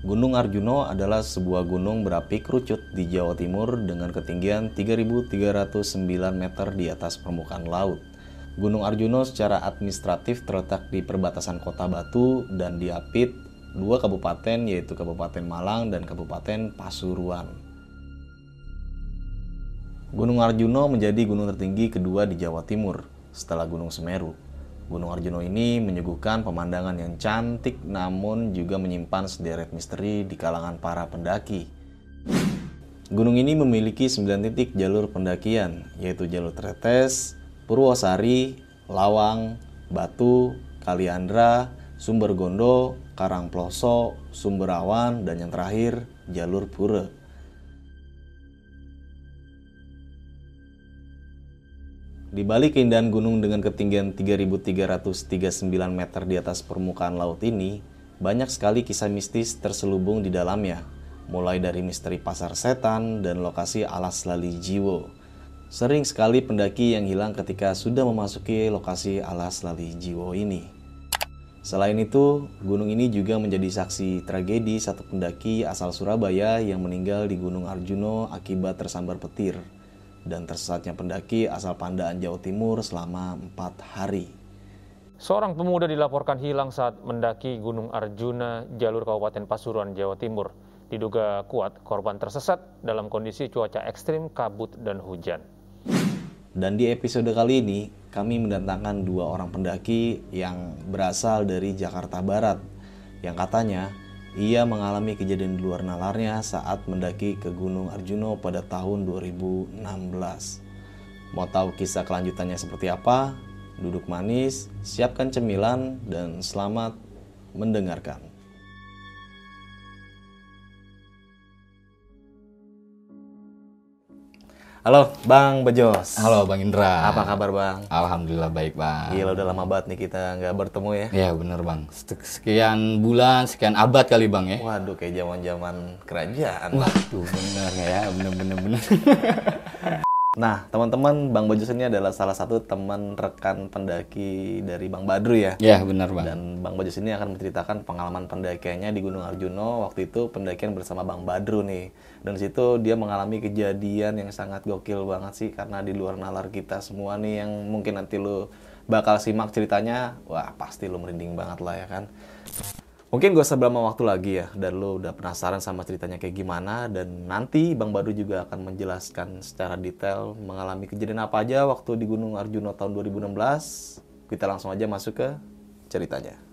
Gunung Arjuno adalah sebuah gunung berapi kerucut di Jawa Timur dengan ketinggian 3.309 meter di atas permukaan laut. Gunung Arjuno secara administratif terletak di perbatasan Kota Batu dan diapit dua kabupaten yaitu Kabupaten Malang dan Kabupaten Pasuruan. Gunung Arjuno menjadi gunung tertinggi kedua di Jawa Timur setelah Gunung Semeru. Gunung Arjuno ini menyuguhkan pemandangan yang cantik namun juga menyimpan sederet misteri di kalangan para pendaki. Gunung ini memiliki 9 titik jalur pendakian, yaitu jalur Tretes, Purwosari, Lawang, Batu, Kaliandra, Sumber Gondo, Karangploso, Sumberawan, dan yang terakhir jalur Pura. Di balik keindahan gunung dengan ketinggian 3.339 meter di atas permukaan laut ini, banyak sekali kisah mistis terselubung di dalamnya, mulai dari misteri pasar setan dan lokasi alas lali jiwo. Sering sekali pendaki yang hilang ketika sudah memasuki lokasi alas lali jiwo ini. Selain itu, gunung ini juga menjadi saksi tragedi satu pendaki asal Surabaya yang meninggal di Gunung Arjuno akibat tersambar petir dan tersesatnya pendaki asal Pandaan Jawa Timur selama empat hari. Seorang pemuda dilaporkan hilang saat mendaki Gunung Arjuna, jalur Kabupaten Pasuruan, Jawa Timur. Diduga kuat korban tersesat dalam kondisi cuaca ekstrim, kabut, dan hujan. Dan di episode kali ini, kami mendatangkan dua orang pendaki yang berasal dari Jakarta Barat, yang katanya ia mengalami kejadian di luar nalarnya saat mendaki ke Gunung Arjuno pada tahun 2016. Mau tahu kisah kelanjutannya seperti apa? Duduk manis, siapkan cemilan, dan selamat mendengarkan. Halo Bang Bejos. Halo Bang Indra. Apa kabar Bang? Alhamdulillah baik Bang. Gila udah lama banget nih kita nggak bertemu ya. Iya bener Bang. Sekian bulan, sekian abad kali Bang ya. Waduh kayak zaman zaman kerajaan. Waduh bener ya, bener bener bener. Nah, teman-teman, Bang Bojos ini adalah salah satu teman rekan pendaki dari Bang Badru ya. Iya, benar, Bang. Dan Bang Bojos ini akan menceritakan pengalaman pendakiannya di Gunung Arjuno waktu itu pendakian bersama Bang Badru nih. Dan situ dia mengalami kejadian yang sangat gokil banget sih karena di luar nalar kita semua nih yang mungkin nanti lu bakal simak ceritanya, wah pasti lu merinding banget lah ya kan. Mungkin gue seberapa waktu lagi ya, dan lo udah penasaran sama ceritanya kayak gimana, dan nanti Bang Badu juga akan menjelaskan secara detail mengalami kejadian apa aja waktu di Gunung Arjuna tahun 2016. Kita langsung aja masuk ke ceritanya.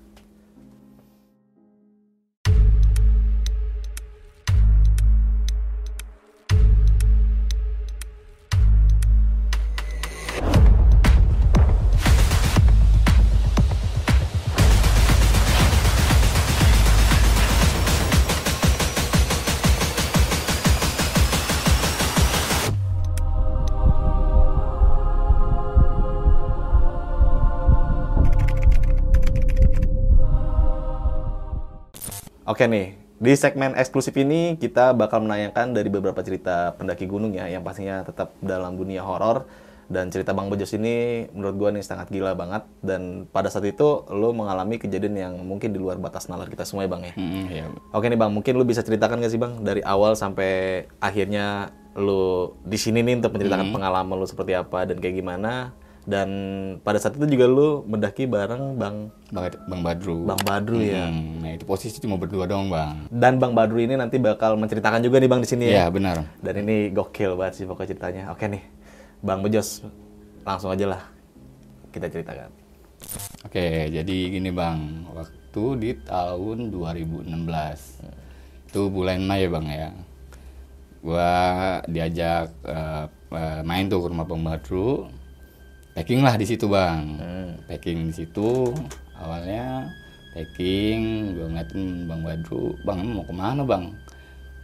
Oke nih, di segmen eksklusif ini kita bakal menayangkan dari beberapa cerita pendaki gunung ya, yang pastinya tetap dalam dunia horor. Dan cerita Bang Bojos ini menurut gue nih sangat gila banget. Dan pada saat itu lo mengalami kejadian yang mungkin di luar batas nalar kita semua ya Bang ya. Mm, iya. Oke nih Bang, mungkin lo bisa ceritakan gak sih Bang dari awal sampai akhirnya lo di sini nih untuk menceritakan pengalaman lo seperti apa dan kayak gimana dan pada saat itu juga lu mendaki bareng Bang Bang, Bang Badru. Bang Badru ya. Hmm, nah itu posisi cuma berdua dong Bang. Dan Bang Badru ini nanti bakal menceritakan juga nih Bang di sini ya. Iya benar. Dan ini gokil banget sih pokoknya ceritanya. Oke nih, Bang Bejos, langsung aja lah kita ceritakan. Oke, jadi gini Bang, waktu di tahun 2016 itu bulan Mei Bang ya, gua diajak eh, eh, main tuh ke rumah Bang Badru, packing lah di situ Bang, packing di situ awalnya packing, gua ngeliatin Bang Badru, Bang mau ke mana Bang?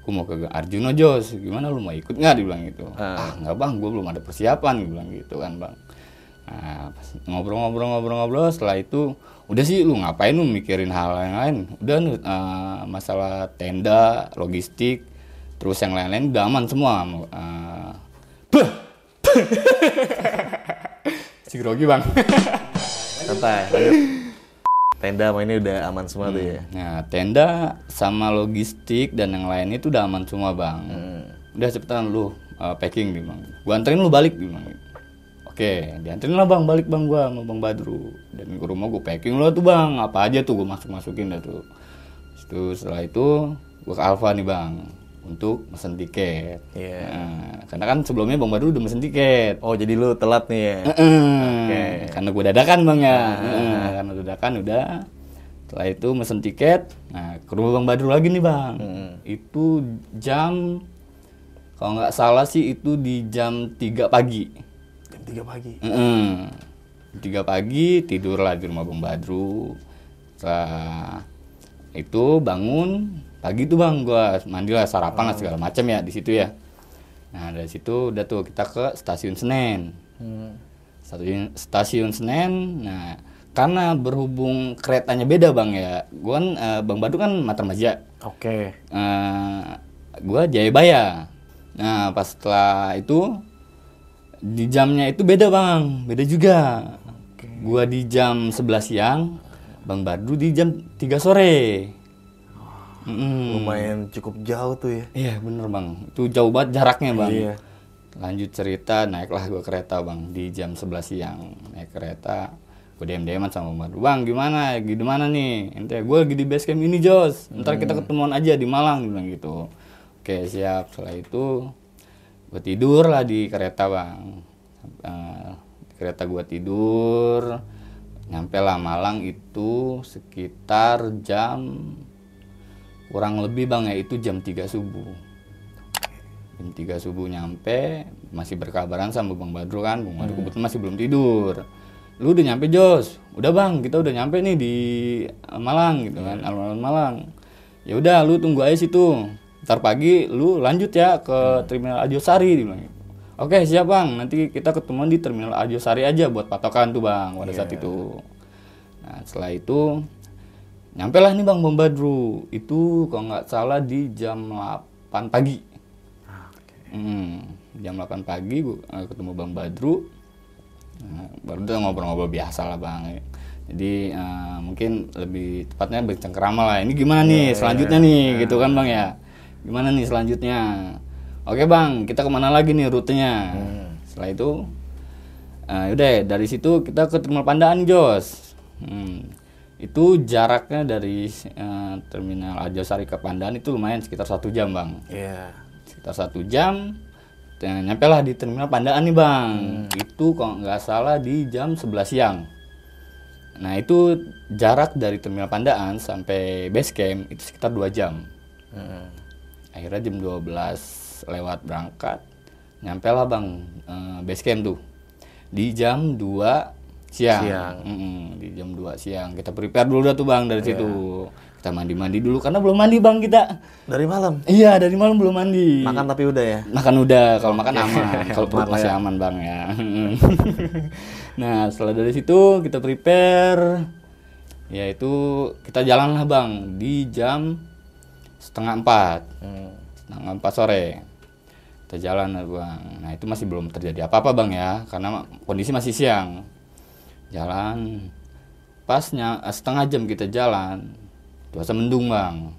Aku mau ke Arjuna Jos, gimana lu mau ikut nggak? Dibilang gitu. Ah nggak bang, gue belum ada persiapan, dibilang gitu kan bang. Nah, ngobrol-ngobrol-ngobrol-ngobrol setelah itu udah sih lu ngapain lu mikirin hal yang lain udah nu eh, masalah tenda logistik terus yang lain-lain udah aman semua beuh! si grogi bang Santai. Tenda sama ini udah aman semua tuh ya. Nah, tenda sama logistik dan yang lainnya itu udah aman semua, Bang. Udah cepetan lu uh, packing nih, Bang. Gua anterin lu balik nih, Bang. Oke, dianterin lah Bang, balik Bang gua sama Bang Badru. Dan ke rumah gua packing lo tuh, Bang. Apa aja tuh gua masuk-masukin dah tuh. Itu setelah itu gua ke Alfa nih, Bang. Untuk mesen tiket. Iya. Nah, karena kan sebelumnya Bang Badru udah mesen tiket. Oh, jadi lu telat nih ya. Heeh. Karena gue dadakan bang ya. Heeh, karena dadakan udah. Setelah itu mesen tiket. Nah ke rumah bang Badru lagi nih bang. Itu jam kalau nggak salah sih itu di jam 3 pagi. Jam 3 pagi. Jam 3 pagi tidur lah di rumah bang Badru. Setelah itu bangun pagi tuh bang gua mandi lah sarapan lah segala macam ya di situ ya. Nah dari situ udah tuh kita ke stasiun Senen Hmm. stasiun stasiun Senen. Nah, karena berhubung keretanya beda bang ya, gua kan eh, bang Badu kan Matarmaja, Oke. eh gua Jayabaya. Nah, pas setelah itu di jamnya itu beda bang, beda juga. Gua di jam 11 siang, bang Badu di jam 3 sore. Mm-mm. Lumayan cukup jauh tuh ya. Iya bener bang, itu jauh banget jaraknya bang. Iya. Lanjut cerita, naiklah gue kereta bang di jam 11 siang naik kereta. Gue dm dm sama Bang Badru. Bang gimana, gimana nih? Ente gue lagi di base camp ini Jos. Ntar kita ketemuan aja di Malang bilang gitu. Oke siap. Setelah itu gue tidur lah di kereta bang. Eh, di kereta gue tidur. Nyampe lah Malang itu sekitar jam kurang lebih bang ya itu jam 3 subuh. Jam 3 subuh nyampe masih berkabaran sama bang Badru kan. Bang Badru kebetulan masih belum tidur. Lu udah nyampe Jos? Udah bang kita udah nyampe nih di eh, Malang gitu kan alun-alun Malang. Ya udah lu tunggu aja situ. Ntar pagi lu lanjut ya ke terminal Ajosari dia bilang. Gitu. oke siap bang. Nanti kita ketemuan di terminal Ajosari aja buat patokan tuh bang pada saat itu. Nah setelah itu nyampe lah nih bang Bang Badru itu kalau nggak salah di jam 8 pagi Hmm, jam 8 pagi gua eh, ketemu Bang Badru. Nah, baru tuh ngobrol-ngobrol biasa lah Bang. Jadi eh, mungkin lebih tepatnya bercengkerama lah. Ini gimana nih selanjutnya nih gitu kan Bang ya. Gimana nih selanjutnya? Oke Bang, kita ke mana lagi nih rutenya? Setelah itu eh, udah dari situ kita ke Terminal Pandaan Jos. Hmm, itu jaraknya dari eh, Terminal Ajosari ke Pandaan itu lumayan sekitar satu jam Bang. Iya. sekitar satu jam dan nyampe lah di terminal Pandaan nih bang. Itu kalau nggak salah di jam 11 siang. Nah itu jarak dari terminal Pandaan sampai base camp itu sekitar dua jam. Hmm. akhirnya jam 12 lewat berangkat nyampe lah bang eh, base camp tuh. Di jam 2 siang, Siang. Mm-mm, di jam 2 siang kita prepare dulu dah tuh bang dari situ kita mandi-mandi dulu karena belum mandi bang kita Dari malam. Iya dari malam belum mandi. Makan tapi udah ya. Makan udah, kalau makan aman, kalau perut masih ya. aman bang ya. nah setelah dari situ kita prepare, ya itu kita jalan lah bang di jam setengah empat, Hmm. setengah empat sore. Kita jalan lah bang. Nah itu masih belum terjadi apa-apa bang ya, karena kondisi masih siang. Jalan, pasnya setengah jam kita jalan, cuaca mendung bang.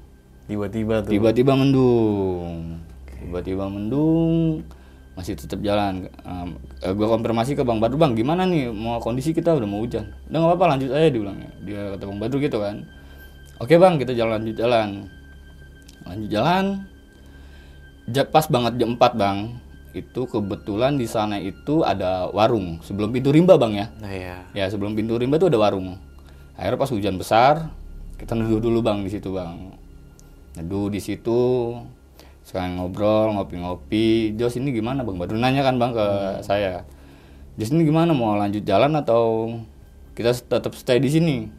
Tiba-tiba tuh. Tiba-tiba mendung. Tiba-tiba mendung. Masih tetap jalan. Um, gue konfirmasi ke Bang Badru, Bang, gimana nih mau kondisi kita udah mau hujan? Udah nggak apa-apa, lanjut aja dibilangnya. Dia kata Bang Badru gitu kan. Oke Bang, kita jalan lanjut jalan. Lanjut jalan. Ja- Pas banget jam 4 Bang. Itu kebetulan di sana itu ada warung sebelum pintu rimba Bang ya. Nah ya. Ya sebelum pintu rimba tuh ada warung. Akhirnya pas hujan besar, kita neduh dulu bang di situ bang. Neduh di situ, sekarang ngobrol, ngopi-ngopi. Jos ini gimana bang? Baru nanya kan bang ke saya. Jos ini gimana? Mau lanjut jalan atau kita tetap stay di sini?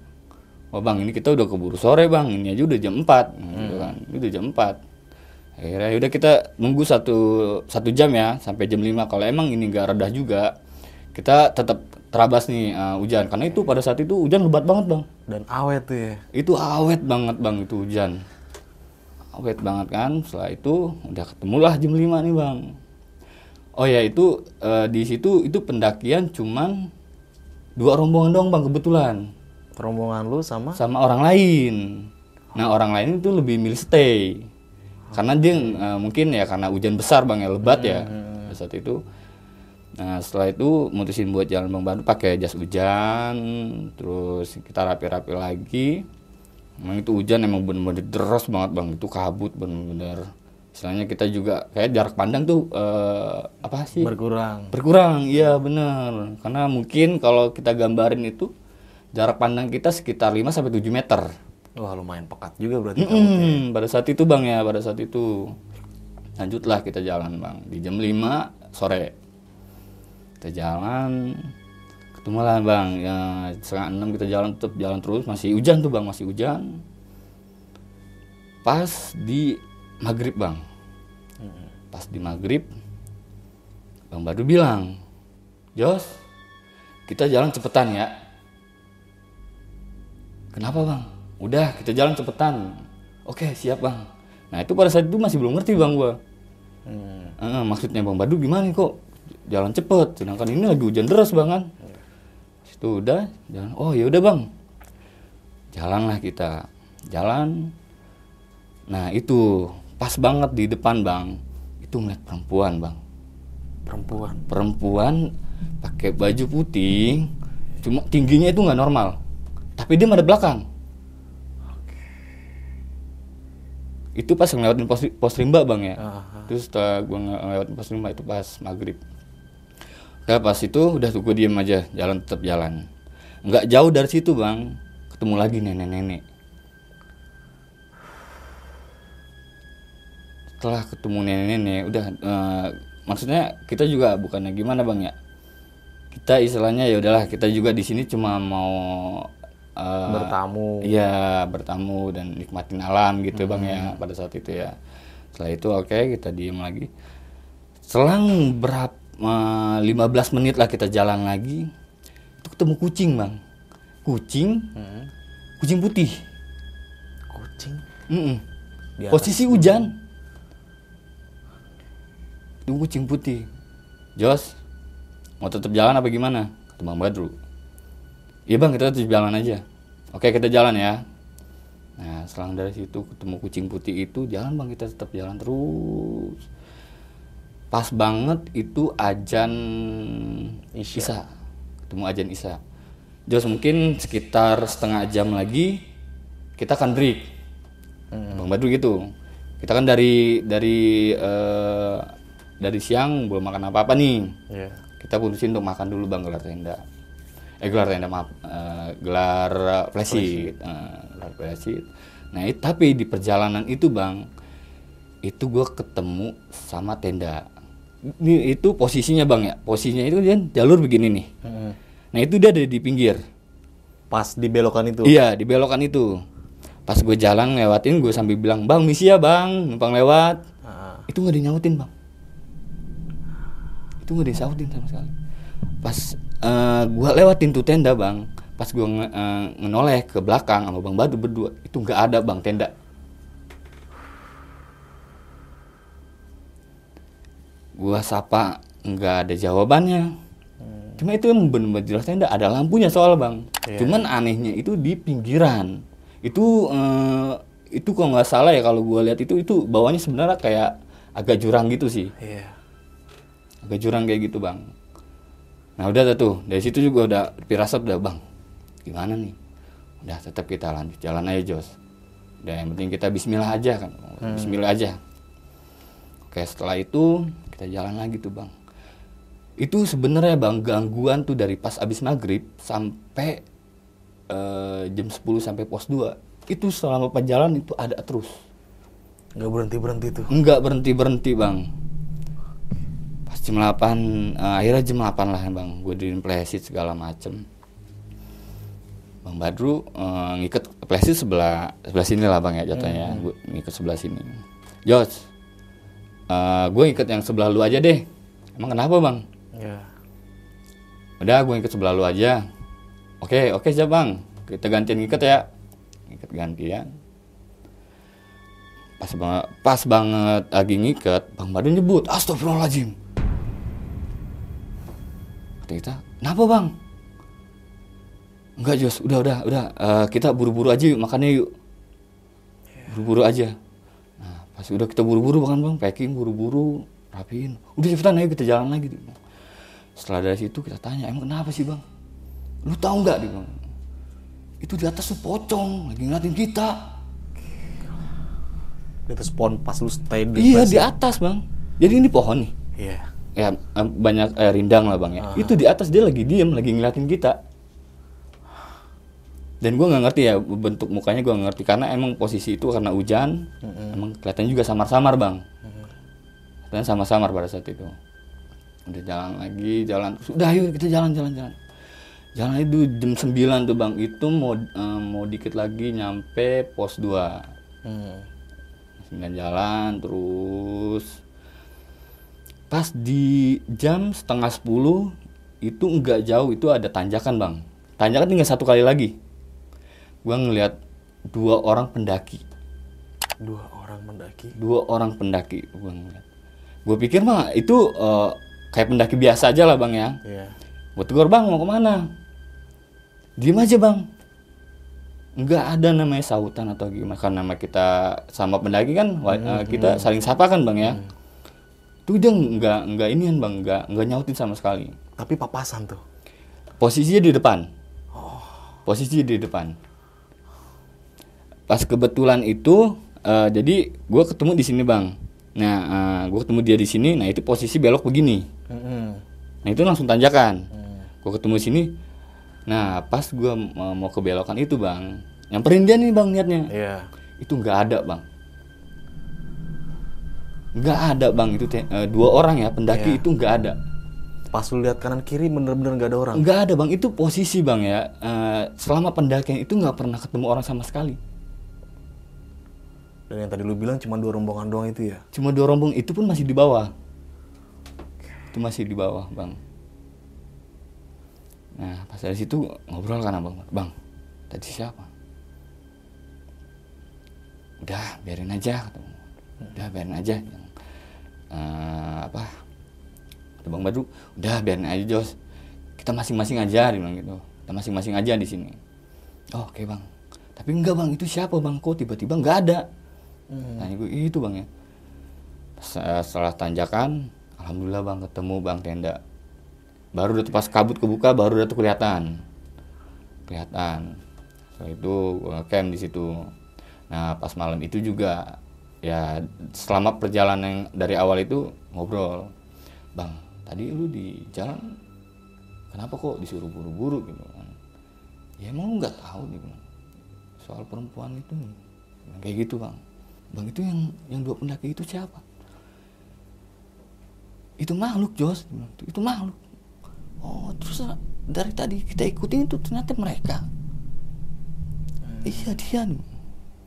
Oh bang, ini kita udah keburu sore bang. Ini aja udah jam 4 gitu kan. Ini udah jam 4 akhirnya udah kita nunggu satu satu jam ya sampai jam 5 kalau emang ini nggak redah juga kita tetap terabas nih uh, hujan. Karena itu pada saat itu hujan lebat banget bang. Dan awet tuh ya. itu awet banget bang itu hujan. Awet banget kan? Setelah itu udah ketemulah jam 5 nih bang. Oh ya itu eh, di situ itu pendakian cuman dua rombongan doang bang kebetulan. Rombongan lu sama? Sama orang lain. Nah orang lain itu lebih milih stay karena dia eh, mungkin ya karena hujan besar bang ya lebat ya pada saat itu. Nah setelah itu mutusin buat jalan bang pakai jas hujan, terus kita rapi-rapi lagi. Emang itu hujan emang bener-bener deras banget bang, itu kabut bener-bener. Istilahnya kita juga kayak jarak pandang tuh eh, apa sih? berkurang. Berkurang, iya bener. Karena mungkin kalau kita gambarin itu jarak pandang kita sekitar 5 sampai 7 meter. Wah lumayan pekat juga berarti. Mm-mm, pada saat itu bang ya, pada saat itu. Lanjutlah kita jalan bang. Di jam 5 sore. Kita jalan ketemu lah bang. Ya setengah enam kita jalan tetap jalan terus. Masih hujan tuh bang masih hujan. Pas di maghrib bang. Pas di maghrib bang Badu bilang Jos kita jalan cepetan ya. Kenapa bang udah kita jalan cepetan. Oke siap bang. Nah itu pada saat itu masih belum ngerti bang gua. Hmm. Eh, maksudnya bang Badu gimana kok? Jalan cepet sedangkan ini lagi hujan deras bang kan? Itu udah jalan. Oh ya udah bang. Jalanlah kita. Jalan. Nah itu pas banget di depan bang. Itu ngeliat perempuan bang. Perempuan. perempuan pakai baju putih cuma tingginya itu nggak normal. Tapi dia ada belakang itu pas ngelewatin pos, pos rimba bang ya. Aha. terus setelah gue ngelewatin pos rimba itu pas maghrib. Udah pas itu udah tuh gue diem aja jalan tetap jalan. Nggak jauh dari situ bang. Ketemu lagi nenek-nenek. Setelah ketemu nenek-nenek udah eh, maksudnya kita juga bukannya gimana bang ya? Kita istilahnya ya udahlah kita juga di sini cuma mau eh, Bertamu. Iya bertamu dan nikmatin alam gitu bang ya pada saat itu ya. Setelah itu oke kita diem lagi. Selang berapa 15 menit lah kita jalan lagi. Itu ketemu kucing bang. Kucing, Hmm. kucing putih. Kucing. Mm-mm. Di atas Posisi hujan. Itu kucing putih. Jos, mau tetap jalan apa gimana? Kata Bang Badru. Iya bang, kita tetap jalan aja. Oke, kita jalan ya. Nah, selang dari situ ketemu kucing putih itu, jalan bang, kita tetap jalan terus. Pas banget itu ajan Isya. Isya. Ketemu ajan Isya. Jos mungkin sekitar setengah jam lagi kita akan break. Bang Badru gitu. Kita kan dari dari eh, dari siang belum makan apa-apa nih. Iya. Kita putusin untuk makan dulu Bang gelar tenda. Eh gelar tenda maaf, eh, gelar uh, flashit. Eh, gelar flashit. Nah, it- tapi di perjalanan itu Bang itu gue ketemu sama tenda. Ini itu posisinya Bang ya. Posisinya itu kan jalur begini nih. Hmm. Nah, itu dia ada di pinggir. Pas di belokan itu. Iya, di belokan itu. Pas gue jalan lewatin, gue sambil bilang, Bang, misi ya bang, numpang lewat. Ah. Itu nggak dinyautin bang. Itu nggak disautin sama sekali. Pas eh, gue lewatin tuh tenda bang, pas gue nge- eh, ngenoleh ke belakang sama bang Badu berdua, itu nggak ada bang tenda. Gua sapa nggak ada jawabannya. Cuma itu emang bener-bener jelas tenda ada lampunya soal bang. Iya. Cuman anehnya itu di pinggiran. Itu eh, itu kalau nggak salah ya kalau gua lihat itu itu bawahnya sebenarnya kayak agak jurang gitu sih. Iya. Agak jurang kayak gitu bang. Nah udah tuh dari situ juga udah pirasat udah bang. Gimana nih? Udah tetap kita lanjut jalan aja Jos. Udah yang penting kita Bismillah aja kan. Bismillah aja. Oke setelah itu kita jalan lagi tuh bang. Itu sebenarnya bang gangguan tuh dari pas abis maghrib sampai eh, jam 10 sampai pos 2 itu selama perjalanan itu ada terus. Nggak berhenti berhenti tuh. Enggak berhenti berhenti bang. Jam 8 eh, akhirnya jam 8 lah bang. Gue di plesit segala macem. Bang Badru eh, ngikat plesit sebelah sebelah sini lah bang ya jatuhnya. Gue ngikat sebelah sini. Jos, eh, gue ngikat yang sebelah lu aja deh. Emang kenapa bang? Iya. Udah gue ngikat sebelah lu aja. Oke oke siap bang. Kita gantian ngikat ya. Ngikat gantian. Pas banget, pas banget lagi ngikat, Bang Badun nyebut, Astagfirullahaladzim. Kata kita, kenapa bang? enggak Jos. Udah udah udah. Eh, kita buru-buru aja yuk makannya yuk. Buru-buru aja. Nah pas udah kita buru-buru makan bang. Packing buru-buru rapiin. Udah cepetan ayo kita jalan lagi. Setelah dari situ kita tanya emang kenapa sih bang? Lu tahu nggak dia bilang. Itu di atas tuh pocong lagi ngeliatin kita. Di atas pohon pas lu stay di iya di atas bang. Jadi ini pohon nih. Iya. Ya banyak eh, rindang lah bang ya. Itu di atas dia lagi diem lagi ngeliatin kita. Dan gue nggak ngerti ya bentuk mukanya gue ngerti. Karena emang posisi itu karena hujan emang kelihatannya juga samar-samar bang. Kelihatannya samar-samar pada saat itu. Udah jalan lagi jalan. Sudah ayo kita jalan jalan itu jam 9 tuh bang. Itu mau eh, mau dikit lagi nyampe pos 2 Hmm. Sembilan jalan terus pas di jam setengah 10 itu nggak jauh itu ada tanjakan bang. Tanjakan tinggal satu kali lagi. Gua ngelihat dua orang pendaki. Dua orang mendaki. dua orang pendaki gua ngeliat. Gue pikir mah itu eh, kayak pendaki biasa aja lah bang ya. Iya. buat tegur bang mau ke mana? Diem aja bang. Nggak ada namanya sautan atau gimana karena nama kita sama pendaki kan wa- eh, kita saling sapa kan bang ya tuh dia nggak nggak inian bang. Nggak nggak nyautin sama sekali. Tapi papasan tuh. posisinya di depan. Posisinya di depan. Pas kebetulan itu eh, jadi gue ketemu di sini bang. Nah gue ketemu dia di sini nah itu posisi belok begini. Hmm. nah itu langsung tanjakan. Gue ketemu sini. Nah pas gue mau ke belokan itu bang nyamperin dia nih bang niatnya. Iya. itu nggak ada bang nggak ada bang itu teh, eh, dua orang ya pendaki Iya. itu nggak ada Pas lu lihat kanan kiri bener-bener gak ada orang. nggak ada bang itu posisi bang ya Eh, selama pendakian itu nggak pernah ketemu orang sama sekali Dan yang tadi lu bilang cuma dua rombongan doang itu ya. cuma dua rombong itu pun masih di bawah itu masih di bawah bang nah pas dari situ ngobrol kan abang bang tadi siapa udah biarin aja Bang. udah biarin aja Eh, apa? Kata bang Badru udah biarin aja Jos. Kita masing-masing aja dia bilang gitu. Kita masing-masing aja di sini. Oh, oke bang. Tapi enggak bang. Itu siapa bang? Kok tiba-tiba nggak ada? Tanya gue itu bang ya. Se- setelah tanjakan alhamdulillah bang ketemu bang tenda. Baru udah pas kabut kebuka baru udah tuh kelihatan. Kelihatan. Setelah itu gue camp di situ. Nah pas malam itu juga ya selama perjalanan yang dari awal itu ngobrol bang tadi lu di jalan kenapa kok disuruh buru-buru? Gitu kan. Ya emang lu nggak tahu gitu soal perempuan itu Bilang kayak gitu bang. Bang itu yang yang dua pendaki itu siapa? Itu makhluk Jos. Itu makhluk. Oh terus dari tadi kita ikutin itu ternyata mereka. Iya dia nih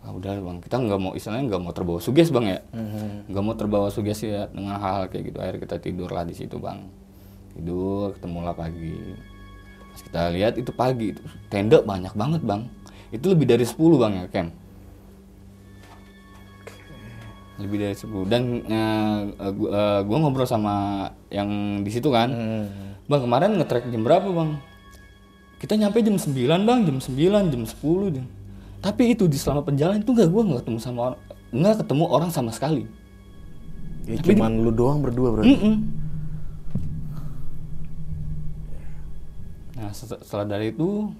ah, udah bang. Kita nggak mau istilahnya nggak mau terbawa suges bang ya? Nggak mau terbawa suges ya dengan hal, -hal kayak gitu. Akhirnya kita tidur lah di situ bang. Tidur ketemulah pagi. Pas kita lihat itu pagi itu tenda banyak banget bang. Itu lebih dari 10 bang ya camp lebih dari 10 dan eh, eh, gua, gua ngobrol sama yang di situ kan? Bang kemarin ngetrek jam berapa bang? Kita nyampe jam 9 bang. Jam 9 jam 10 jam. Tapi itu di selama perjalanan itu nggak gua nggak ketemu sama orang nggak ketemu orang sama sekali Ya, cuman lu doang berdua berarti. Mm-mm. Nah set- setelah dari itu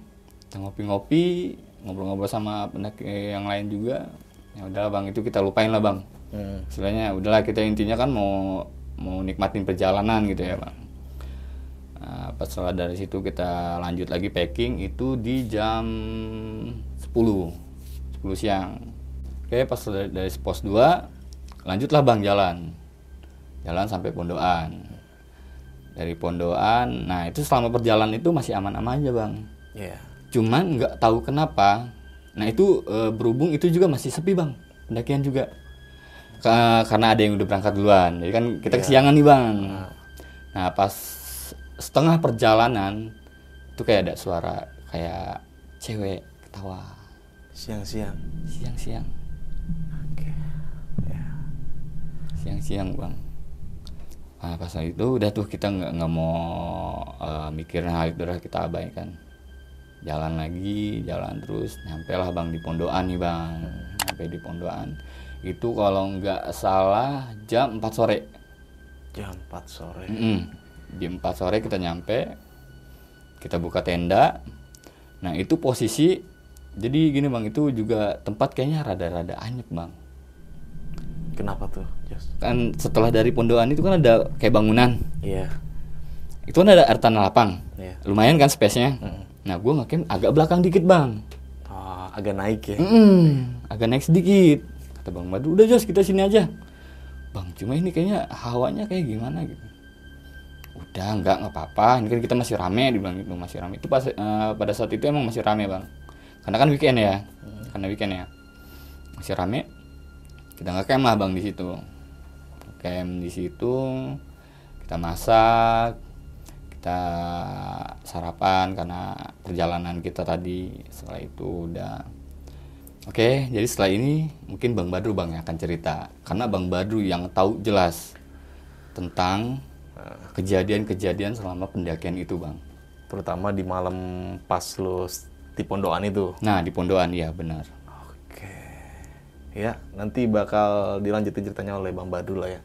kita ngopi-ngopi ngobrol-ngobrol sama pendaki yang lain juga ya udah bang itu kita lupain lah bang Hmm. istilahnya udahlah kita intinya kan mau mau nikmatin perjalanan gitu ya bang nah, pas setelah dari situ kita lanjut lagi packing itu di jam 10 10 siang. Oke pas dari, dari pos 2 lanjutlah bang jalan. Jalan sampai pondokan. Dari pondokan nah itu selama perjalanan itu masih aman-aman aja bang. Iya. cuman nggak tahu kenapa nah itu eh, berhubung itu juga masih sepi bang pendakian juga. Ka- karena ada yang udah berangkat duluan jadi kan kita kesiangan nih bang. Nah pas setengah perjalanan itu kayak ada suara kayak cewek ketawa Siang-siang. siang-siang Oke. Ya. siang-siang bang nah pas itu udah tuh kita nggak nggak mau eh, mikirin hal itu udah kita abaikan jalan lagi jalan terus nyampe lah bang di pondokan nih bang sampai di pondokan itu kalau nggak salah jam 4 sore Jam 4 sore. Mm-mm. jam 4 sore kita nyampe kita buka tenda nah itu posisi jadi gini bang itu juga tempat kayaknya rada-rada anyep bang. Kenapa tuh, Jos? kan setelah dari pondokan itu kan ada kayak bangunan. Iya. itu kan ada air tanah lapang Iya. lumayan kan space-nya? Nah gue ngecamp agak belakang dikit bang. Oh, agak naik ya. Mm-mm, agak naik sedikit. Kata bang Madu udah Jos kita sini aja. Bang cuma ini kayaknya hawanya kayak gimana gitu? Udah nggak nggak apa-apa. Ini kan kita masih rame dibilang gitu. Masih rame. Itu pas eh, pada saat itu emang masih rame bang karena kan weekend ya. Karena weekend ya. Masih rame. Kita nggak lah bang di situ. Camp di situ. Kita masak. Kita sarapan karena perjalanan kita tadi setelah itu udah. Oke jadi setelah ini mungkin bang Badru bang yang akan cerita. Karena bang Badru yang tahu jelas tentang kejadian-kejadian selama pendakian itu bang. Terutama di malam pas lu di pondokan itu. nah di pondokan ya benar Oke. Ya, nanti bakal dilanjutin ceritanya oleh Bang Badul lah ya.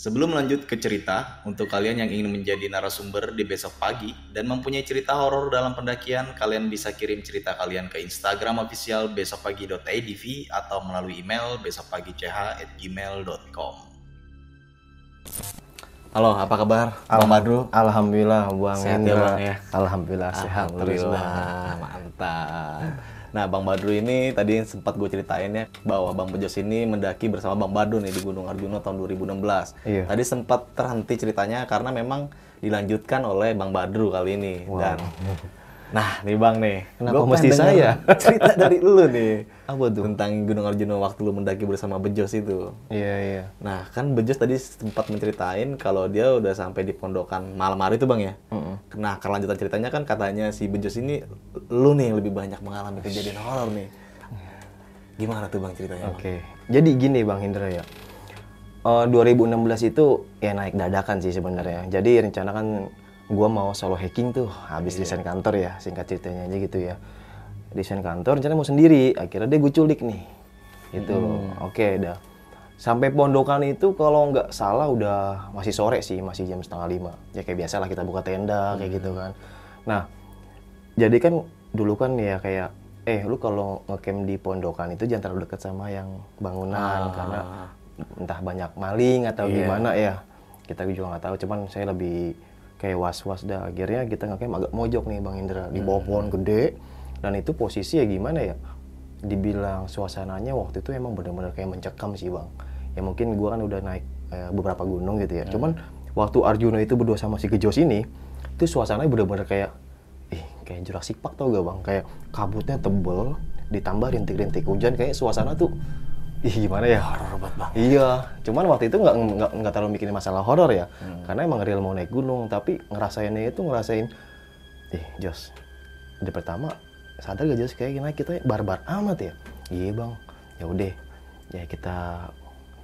Sebelum lanjut ke cerita, untuk kalian yang ingin menjadi narasumber di besok pagi dan mempunyai cerita horor dalam pendakian, kalian bisa kirim cerita kalian ke Instagram official besokpagi.idv atau melalui email besokpagi.ch@gmail.com. Halo, apa kabar? Bang Badru? Alhamdulillah Bang Sehat ya. Bang, ya? Alhamdulillah sehat terus Bang. Alhamdulillah, mantap. Nah, Bang Badru ini tadi sempat gue ceritain ya bahwa Bang Bejos ini mendaki bersama Bang Badru nih di Gunung Arjuna tahun 2016. Iya. Tadi sempat terhenti ceritanya karena memang dilanjutkan oleh Bang Badru kali ini dan Nah, nih Bang nih. Kenapa Gua mesti saya? cerita dari lu nih. Apa tuh? Tentang Gunung Arjuna waktu lu mendaki bersama Bejos itu. Iya iya. Nah, kan Bejos tadi sempat menceritain kalau dia udah sampai di pondokan malam hari itu, Bang ya. Nah, kelanjutan ceritanya kan katanya si Bejos ini lu nih yang lebih banyak mengalami kejadian horor nih. Gimana tuh, Bang ceritanya? Oke. Jadi gini Bang Hendra ya. Eh, 2016 itu ya naik dadakan sih sebenarnya. Jadi rencana kan gua mau solo hacking tuh habis desain kantor ya, singkat ceritanya aja gitu ya. Desain kantor rencana mau sendiri, akhirnya dia gue culik nih. Itu. Oke, dah. Sampai pondokan itu kalau nggak salah udah masih sore sih, masih jam setengah lima. Ya kayak biasa lah kita buka tenda kayak gitu kan. Nah, jadi kan dulu kan ya kayak eh lu kalau ngecamp di pondokan itu jangan terlalu dekat sama yang bangunan karena entah banyak maling atau gimana ya kita juga nggak tahu cuman saya lebih kayak was was dah. Akhirnya kita ngecamp agak mojok nih bang Indra. Di bawah pohon gede. Dan itu posisi ya gimana ya? Dibilang suasananya waktu itu emang benar-benar kayak mencekam sih bang. Ya mungkin gua kan udah naik eh, beberapa gunung gitu ya. Cuman waktu Arjuna itu berdua sama si Gejos ini itu suasananya benar-benar kayak ih kayak Jurassic Park tau gak bang? Kayak kabutnya tebel ditambah rintik-rintik hujan. Kayak suasana tuh ih gimana ya Horor banget, Bang. iya cuman waktu itu nggak nggak nggak terlalu mikirin masalah horor ya karena emang real mau naik gunung tapi ngerasainnya itu ngerasain ih Jos di pertama sadar gak Jos kayak gimana kita barbar amat ya iya bang ya udah ya kita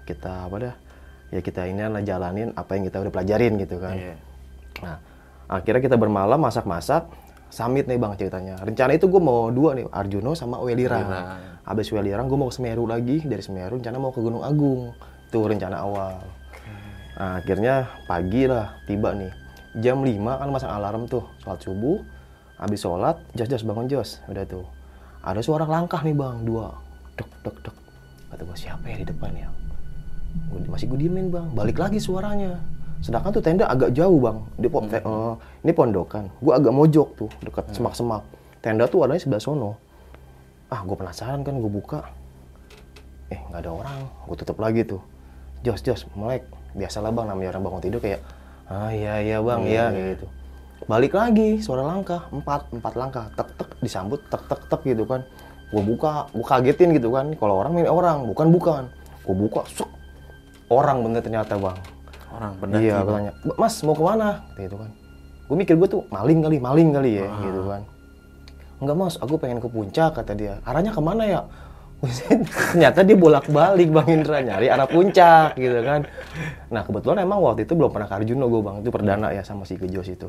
kita apa dah ya kita ini lah jalanin apa yang kita udah pelajarin gitu kan Iya. Nah, akhirnya kita bermalam masak-masak. Summit nih bang ceritanya. Rencana itu gue mau dua nih, Arjuno sama Welirang. Habis Welirang gue mau ke Semeru lagi. Dari Semeru rencana mau ke Gunung Agung. Itu rencana awal. Nah, akhirnya pagi lah tiba nih. Jam 5 kan masang alarm tuh, sholat subuh. Habis sholat, jos jos bangun jos. Udah tuh. Ada suara langkah nih bang, dua. Dek dek dek. Kata gue siapa ya di depan ya? Gua, masih gue diemin bang, balik lagi suaranya. Sedangkan tuh tenda agak jauh bang. Di po- te- eh, ini pondokan. Gue agak mojok tuh, dekat semak-semak. Tenda tuh adanya sebelah sono. Ah, gue penasaran kan, gue buka. Eh, nggak ada orang. Gue tutup lagi tuh. Jos, Jos, melek. Biasalah bang, namanya orang bangun tidur kayak, ah iya iya bang, iya kayak gitu. Balik lagi, suara langkah, empat, empat langkah, tek tek disambut, tek tek tek gitu kan. Gue buka, gue kagetin gitu kan. Kalau orang main orang, bukan bukan. Gue buka, suk, orang bener ternyata bang. Orang pendaki. Iya, gue tanya, "Ba- Mas mau ke mana? Gitu kan. Gue mikir gue tuh maling kali, maling kali ya, gitu kan. Enggak mas, aku pengen ke puncak kata dia. Arahnya ke mana ya? Ternyata dia bolak-balik Bang Indra nyari arah puncak gitu kan. Nah kebetulan emang waktu itu belum pernah ke Arjuna gue bang, itu perdana ya sama si Gejos itu.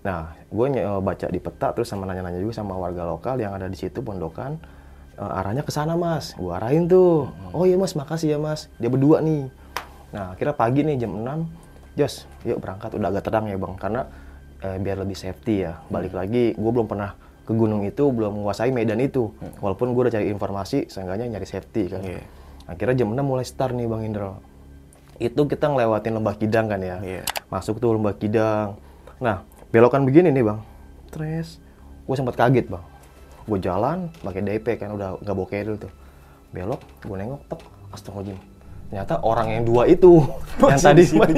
Nah, gue baca di peta terus sama nanya-nanya juga sama warga lokal yang ada di situ pondokan. Eh, arahnya ke sana mas, gue arahin tuh. Oh iya mas, makasih ya mas. Dia berdua nih. Nah, akhirnya pagi nih jam 6, Jos, yuk berangkat. Udah agak terang ya bang, karena eh, biar lebih safety ya. Balik lagi, gue belum pernah ke gunung itu, belum menguasai medan itu. Walaupun gue udah cari informasi, seenggaknya nyari safety kan. Iya. Akhirnya jam 6 mulai start nih bang Indro. Itu kita ngelewatin lembah kidang kan ya. Iya. Masuk tuh lembah kidang. Nah, belokan begini nih bang. Tres, gue sempat kaget bang. Gue jalan pakai DP kan udah nggak bawa dulu tuh. Belok, gue nengok, tek, astagfirullahaladzim. Ternyata orang yang dua itu yang tadi juga.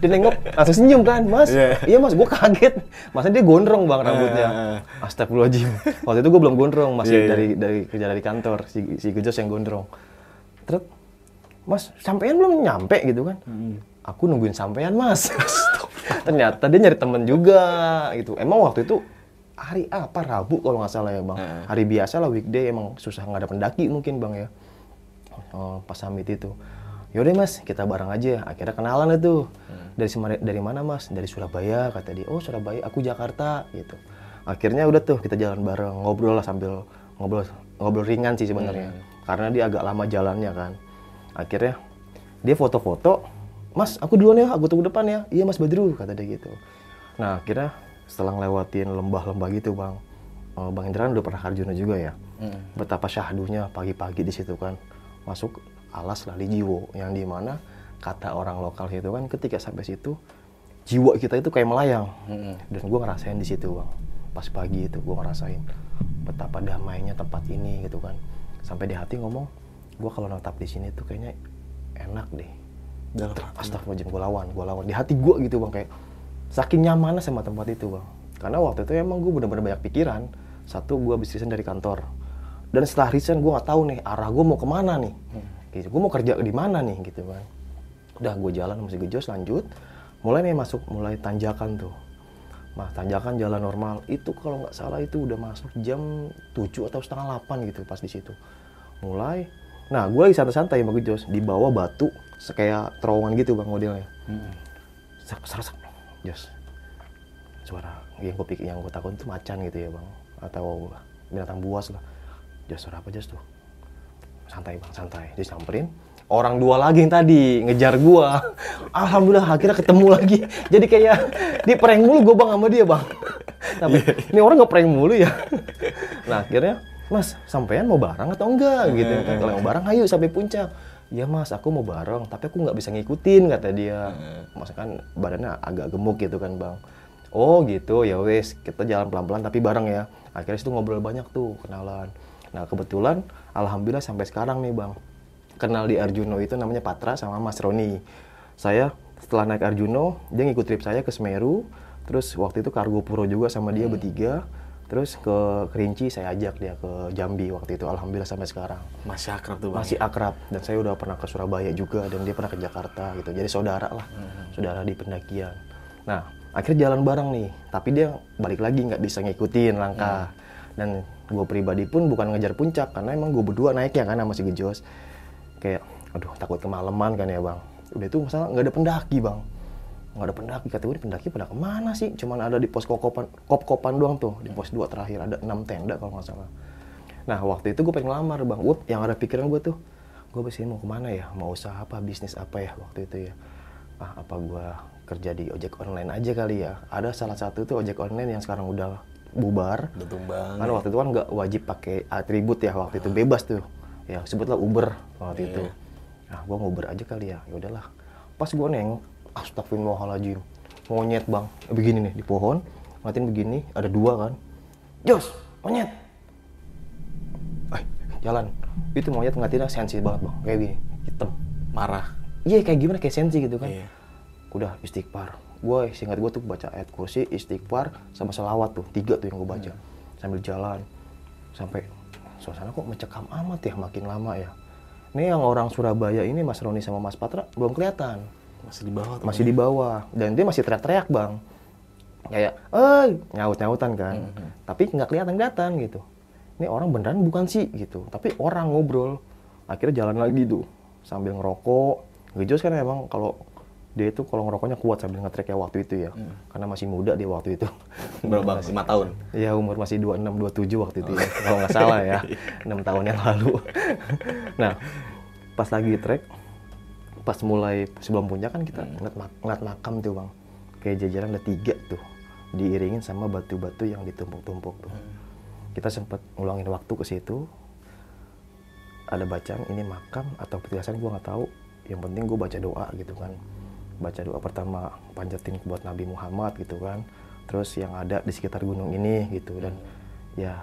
dia nengok langsung senyum kan, mas. Iya. Iya mas, gue kaget. Masa dia gondrong bang rambutnya. Eh. Astagfirullahaladzim. Waktu itu gue belum gondrong, masih Iya, iya. dari dari kerja dari kantor si si Gejos yang gondrong. Terus, mas sampean belum nyampe gitu kan? Aku nungguin sampean mas. Ternyata dia nyari temen juga gitu. Emang waktu itu hari apa Rabu kalau nggak salah ya bang. Hari biasa lah weekday emang susah nggak ada pendaki mungkin bang ya. Oh, pas summit itu. Yaudah mas, kita bareng aja. Akhirnya kenalan itu. Dari sema- dari mana mas? Dari Surabaya kata dia. Oh Surabaya, aku Jakarta gitu. Akhirnya udah tuh kita jalan bareng, ngobrol lah sambil ngobrol ngobrol ringan sih sebenarnya. Karena dia agak lama jalannya kan. Akhirnya dia foto-foto. Mas, aku duluan ya, aku tunggu depan ya. Iya mas Badru kata dia gitu. Nah akhirnya setelah ngelewatin lembah-lembah gitu bang, eh, Bang Indra udah pernah Arjuna juga ya. Betapa syahdunya pagi-pagi di situ kan. Masuk alas Lali Jiwo yang di mana kata orang lokal itu kan ketika sampai situ jiwa kita itu kayak melayang. Dan gue ngerasain di situ bang. Pas pagi itu gue ngerasain betapa damainya tempat ini gitu kan. Sampai di hati ngomong, gue kalau netap di sini tuh kayaknya enak deh. Dalam Astagfirullahaladzim, gue lawan, gue lawan. Di hati gue gitu bang, kayak saking nyamannya sama tempat itu bang. Karena waktu itu emang gue bener-bener banyak pikiran. Satu, gue habis resign dari kantor. Dan setelah resign, gue nggak tahu nih arah gue mau ke mana nih. Gitu. Gue mau kerja di mana nih gitu kan. Udah gue jalan masih gejos lanjut. Mulai nih masuk, mulai tanjakan tuh. Nah, tanjakan jalan normal itu kalau nggak salah itu udah masuk jam 7 atau setengah 8 gitu pas di situ. Mulai, nah gue lagi santai-santai sama Gejos di bawah batu kayak terowongan gitu bang modelnya. Serak serak serak. Jos. Suara yang gue pikir yang gue takut itu macan gitu ya bang atau binatang buas lah. Jos suara apa Jos tuh? Santai bang santai. Dia samperin. Orang dua lagi yang tadi ngejar gua. Alhamdulillah akhirnya ketemu lagi. Jadi kayak di prank mulu gua bang sama dia bang. Tapi ini orang nggak prank mulu ya. Nah akhirnya Mas, sampean mau bareng atau enggak gitu kan? Kalau mau bareng, ayo sampai puncak. Ya mas, aku mau bareng, tapi aku nggak bisa ngikutin kata dia. Mas kan badannya agak gemuk gitu kan bang. Oh gitu, ya wes kita jalan pelan-pelan tapi bareng ya. Akhirnya situ ngobrol banyak tuh, kenalan. Nah kebetulan, alhamdulillah sampai sekarang nih bang, kenal di Arjuno itu namanya Patra sama Mas Roni. Saya setelah naik Arjuno, dia ngikut trip saya ke Semeru, terus waktu itu Kargo Puro juga sama dia bertiga, terus ke Kerinci saya ajak dia ke Jambi waktu itu, alhamdulillah sampai sekarang. Masih akrab tuh bang. masih akrab dan saya udah pernah ke Surabaya juga dan dia pernah ke Jakarta gitu. Jadi saudara lah saudara di pendakian. Nah akhirnya jalan bareng nih tapi dia balik lagi nggak bisa ngikutin langkah. Dan gue pribadi pun bukan ngejar puncak karena emang gue berdua naiknya kan sama si Gejos. Kayak aduh takut kemalaman kan ya bang? Udah itu masalah nggak ada pendaki bang. Nggak ada pendaki kata gue "Ini pendaki pada ke mana sih? Cuman ada di pos kokopan kop kopan doang tuh di pos 2 terakhir ada enam tenda kalau nggak salah. Nah waktu itu gue pengen ngelamar bang, gue yang ada pikiran gue tuh, gue besok mau ke mana ya, mau usaha apa, bisnis apa ya? Waktu itu ya. Ah apa gue kerja di ojek online aja kali ya. Ada salah satu tuh ojek online yang sekarang udah bubar. Udah tumbang. Karena waktu itu kan nggak wajib pakai atribut ya waktu itu bebas tuh. Ya sebutlah Uber waktu itu. Nah gue Uber aja kali ya, ya udahlah. Pas gue nengok, astagfirullahaladzim, monyet bang, Eh, begini nih di pohon, ngatin begini, ada dua kan. Jos, monyet, eh jalan itu monyet ngeliatinnya sensi banget bang kayak gini hitam Marah. iya kayak gimana kayak sensi gitu kan Iya. udah istighfar gue singkat gue tuh baca ayat kursi istighfar sama selawat tuh tiga tuh yang gue baca. Sambil jalan sampai suasana kok mencekam amat ya makin lama ya. Ini yang orang Surabaya ini Mas Roni sama Mas Patra belum kelihatan. Masih di bawah masih di bawah. Dan dia masih teriak-teriak bang. Kayak eh nyaut-nyautan kan. Tapi nggak kelihatan kelihatan gitu. Ini orang beneran bukan sih gitu. Tapi orang ngobrol. Akhirnya jalan lagi tuh sambil ngerokok. Gejos kan emang kalau dia itu kalau ngerokoknya kuat sambil ngetrek kayak waktu itu ya. Karena masih muda dia waktu itu. Berapa? Bang? Lima tahun. ya umur masih 26 27 waktu itu ya kalau nggak salah ya. Enam tahun yang lalu. Nah pas lagi trek pas mulai sebelum puncak kan kita ngeliat, mak- ngeliat makam tuh bang. Kayak jajaran ada tiga tuh diiringin sama batu-batu yang ditumpuk-tumpuk tuh. Kita sempat ngulangin waktu ke situ. Ada bacaan ini makam atau petilasan gue nggak tahu. Yang penting gue baca doa gitu kan baca doa pertama panjatin buat Nabi Muhammad gitu kan. Terus yang ada di sekitar gunung ini gitu. Dan ya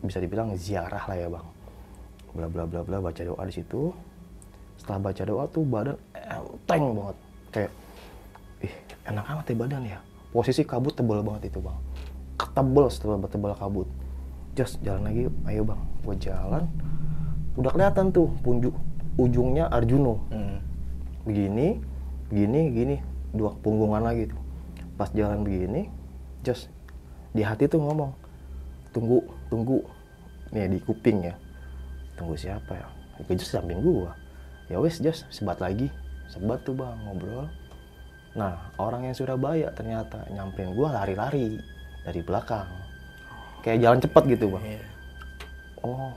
bisa dibilang ziarah lah ya bang. Bla bla bla bla baca doa di situ. Setelah baca doa tuh badan enteng banget. Kayak ih enak amat ya badan ya. Posisi kabut tebal banget itu bang. Tebel setelah tebal kabut. Just jalan lagi yuk. ayo bang gue jalan. Udah kelihatan tuh punjuk ujungnya Arjuno Hmm. begini begini gini dua punggungan lagi tuh. Pas jalan begini just di hati tuh ngomong tunggu tunggu. Nih di kuping ya. Tunggu siapa ya? Itu just samping gua. Ya wes just sebat lagi. Sebat tuh bang ngobrol. Nah orang yang Surabaya ternyata nyamperin gua lari-lari dari belakang. Kayak jalan cepet gitu bang. Iya. oh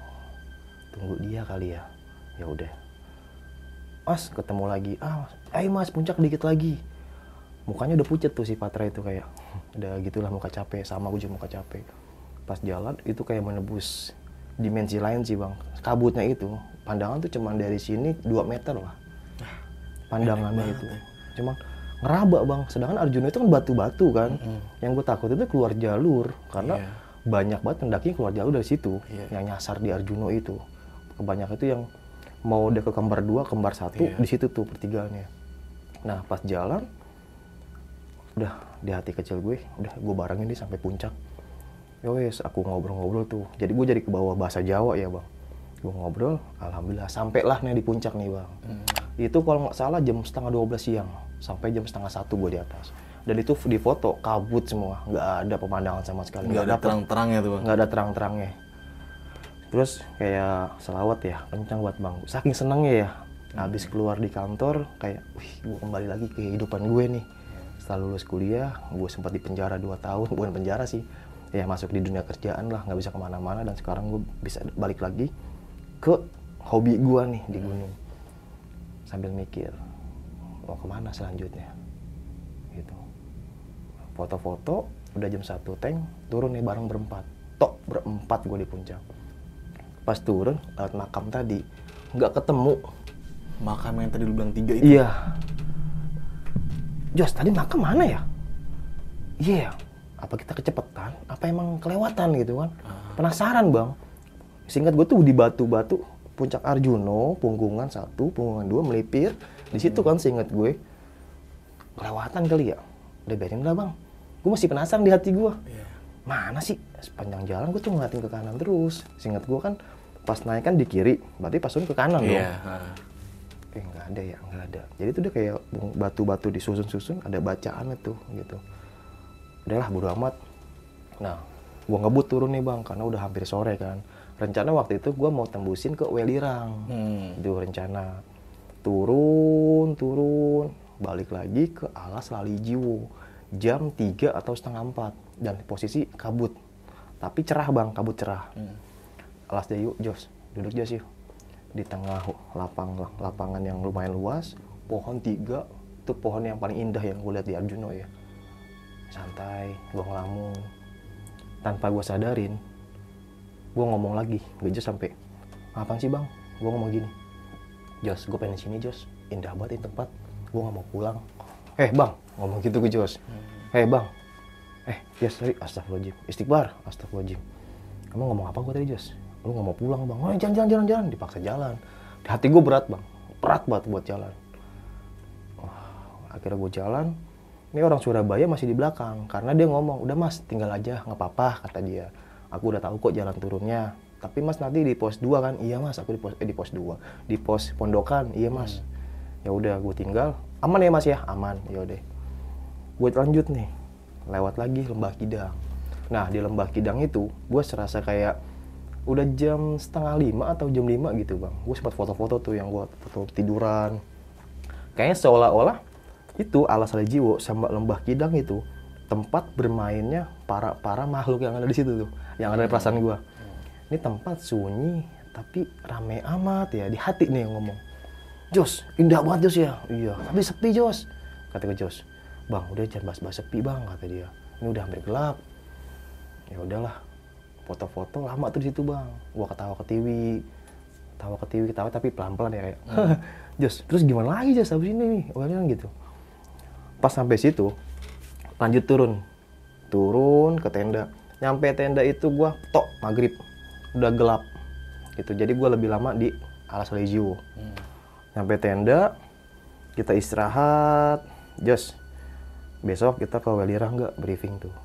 tunggu dia kali ya. Ya udah mas ketemu lagi. Ah ayo mas puncak dikit lagi. Mukanya udah pucet tuh si Patra itu kayak udah gitulah muka capek sama gue juga muka capek. Pas jalan itu kayak menebus dimensi lain sih bang. Kabutnya itu pandangan tuh cuman dari sini 2 meter lah. Pandangannya itu. cuman ngeraba bang. Sedangkan Arjuna itu kan batu-batu kan. Yang gue takut itu keluar jalur karena Iya. banyak banget pendaki keluar jalur dari situ. Iya. yang nyasar di Arjuno itu. Kebanyakan itu yang mau udah ke kembar dua kembar satu Iya. di situ tuh pertigaannya nah pas jalan udah di hati kecil gue udah gue barengin dia sampai puncak. Ya wes aku ngobrol-ngobrol tuh. Jadi gue jadi ke bawah bahasa Jawa ya bang. Gue ngobrol alhamdulillah sampailah nih di puncak nih bang. Itu kalau nggak salah jam setengah 12 siang sampai jam setengah satu gue di atas. Dan itu di foto kabut semua. Nggak ada pemandangan sama sekali. Nggak ada terang-terangnya tuh bang. nggak ada terang-terangnya terus kayak selawat ya kencang buat bang saking senengnya ya habis keluar di kantor kayak wih gue kembali lagi ke kehidupan gue nih. Setelah lulus kuliah gue sempat di penjara 2 tahun. Bukan penjara sih ya masuk di dunia kerjaan lah nggak bisa ke mana-mana. Dan sekarang gue bisa balik lagi ke hobi gue nih di gunung. Sambil mikir mau ke mana selanjutnya? Gitu. Foto-foto udah jam satu tank turun nih bareng berempat. Tok berempat gue di puncak pas turun lewat makam tadi nggak ketemu. Makam yang tadi lu bilang tiga itu. iya. Jos tadi makam mana ya? Iya apa kita kecepetan? Apa emang kelewatan gitu kan? Penasaran bang. Singkat gue tuh di batu-batu puncak Arjuno punggungan satu punggungan dua melipir. Di situ kan singkat gue kelewatan kali ya. Udah biarin lah bang? Gue masih penasaran di hati gue mana sih? Sepanjang jalan gue tuh ngeliatin ke kanan terus. Singkat gue kan pas naik kan di kiri berarti pas turun ke kanan dong. Iya. ah. eh nggak ada ya nggak ada. Jadi itu udah kayak batu-batu disusun-susun ada bacaan itu gitu. Udahlah bodo amat. Nah gua ngebut turun nih bang karena udah hampir sore kan. Rencana waktu itu gua mau tembusin ke Welirang. Hmm. itu rencana. Turun turun balik lagi ke alas Lali Jiwo jam 3 atau setengah 4 dan posisi kabut. Tapi cerah bang kabut cerah. Hmm. Alas Jayu Jos. Duduk Jos yuk. Di tengah lapang lapangan yang lumayan luas pohon tiga. Itu pohon yang paling indah yang gue lihat di Arjuno ya santai gue ngelamun. Tanpa gue sadarin gue ngomong lagi. Gue Jos sampai apaan sih bang? Gue ngomong gini Jos gue pengen sini Jos. Indah banget ini tempat. Gue nggak mau pulang. Eh bang. Ngomong gitu ke Jos. Eh bang. Eh Jos tadi astagfirullahaladzim. Istighbar astagfirullahaladzim. Kamu ngomong apa gue tadi Jos lu nggak mau pulang bang. Oh jalan jalan jalan jalan. Dipaksa jalan. Di hati gue berat bang. Berat banget buat jalan. Wah, akhirnya gue jalan. Ini orang Surabaya masih di belakang. Karena dia ngomong udah mas tinggal aja. Nggak apa-apa kata dia. Aku udah tahu kok jalan turunnya. Tapi mas nanti di pos 2 kan? Iya mas. Aku di pos eh, di pos 2 di pos pondokan. Iya mas. Ya udah gue tinggal. Aman ya mas ya? Aman. Ya udah. Gue lanjut nih. Lewat lagi lembah kidang. Nah di lembah kidang itu gue serasa kayak udah jam setengah lima atau jam lima gitu bang gue sempat foto-foto tuh yang gue foto tiduran kayaknya seolah-olah itu alas Jiwo sama lembah Kidang itu tempat bermainnya para para makhluk yang ada di situ tuh, yang ada di perasaan gua. Ini tempat sunyi tapi rame amat ya di hati nih yang ngomong. Jos, indah banget Jos ya. Iya, tapi sepi Jos. Kata ke Jos, bang udah jangan bahas-bahas sepi bang kata dia. Ini udah hampir gelap. Ya udahlah, foto-foto lama tuh di situ bang. Gua ketawa ke TV, ketawa ke TV, ketawa tapi pelan-pelan ya kayak. Jos, terus gimana lagi Jos habis ini nih? Awalnya kan gitu. Pas sampai situ, lanjut turun. Turun ke tenda. Nyampe tenda itu gua tok maghrib. Udah gelap gitu. Jadi gua lebih lama di alas legio nyampe tenda kita istirahat. Jos besok kita ke Welira nggak? Briefing tuh.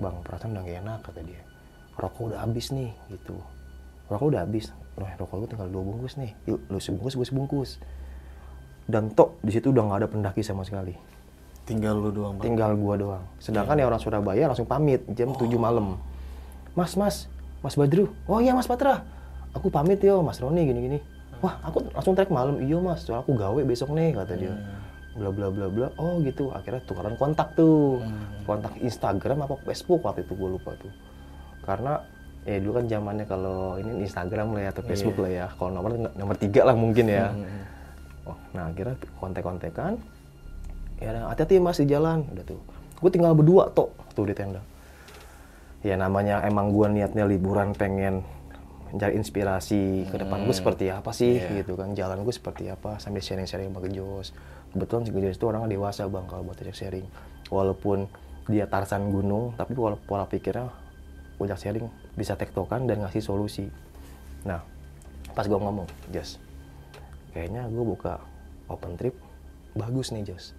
Bang perasaan udah gak enak kata dia rokok udah habis nih gitu rokok udah habis Loh, rokok gue tinggal dua bungkus nih yuk lu sebungkus gue sebungkus dan tok di situ udah nggak ada pendaki sama sekali Tinggal lu doang, Bang. tinggal gua doang. Sedangkan ya orang Surabaya langsung pamit jam 7 malam. Mas, Mas, Mas Badru. Oh iya Mas Patra. Aku pamit yo, Mas Roni gini-gini. Wah, aku langsung trek malam. Iya Mas, soalnya aku gawe besok nih kata dia. Bla bla bla bla. Oh gitu. Akhirnya tukeran kontak tuh. Kontak Instagram apa Facebook waktu itu gua lupa tuh. Karena ya dulu kan zamannya kalau ini Instagram lah ya atau Facebook lah ya. Kalau nomor nomor tiga lah mungkin ya. Oh, nah akhirnya kontek-kontekan ya hati-hati mas di jalan. Udah tuh gue tinggal berdua tok tuh di tenda. Ya namanya emang gue niatnya liburan pengen mencari inspirasi ke depan gue seperti apa sih gitu kan. Jalan gue seperti apa sambil sharing-sharing sama Gejos kebetulan si itu orangnya dewasa bang kalau buat sharing. Walaupun dia tarsan gunung tapi pola, pola pikirnya gue ajak sharing bisa tektokan dan ngasih solusi. Nah pas gue ngomong Jos kayaknya gue buka open trip bagus nih Jos.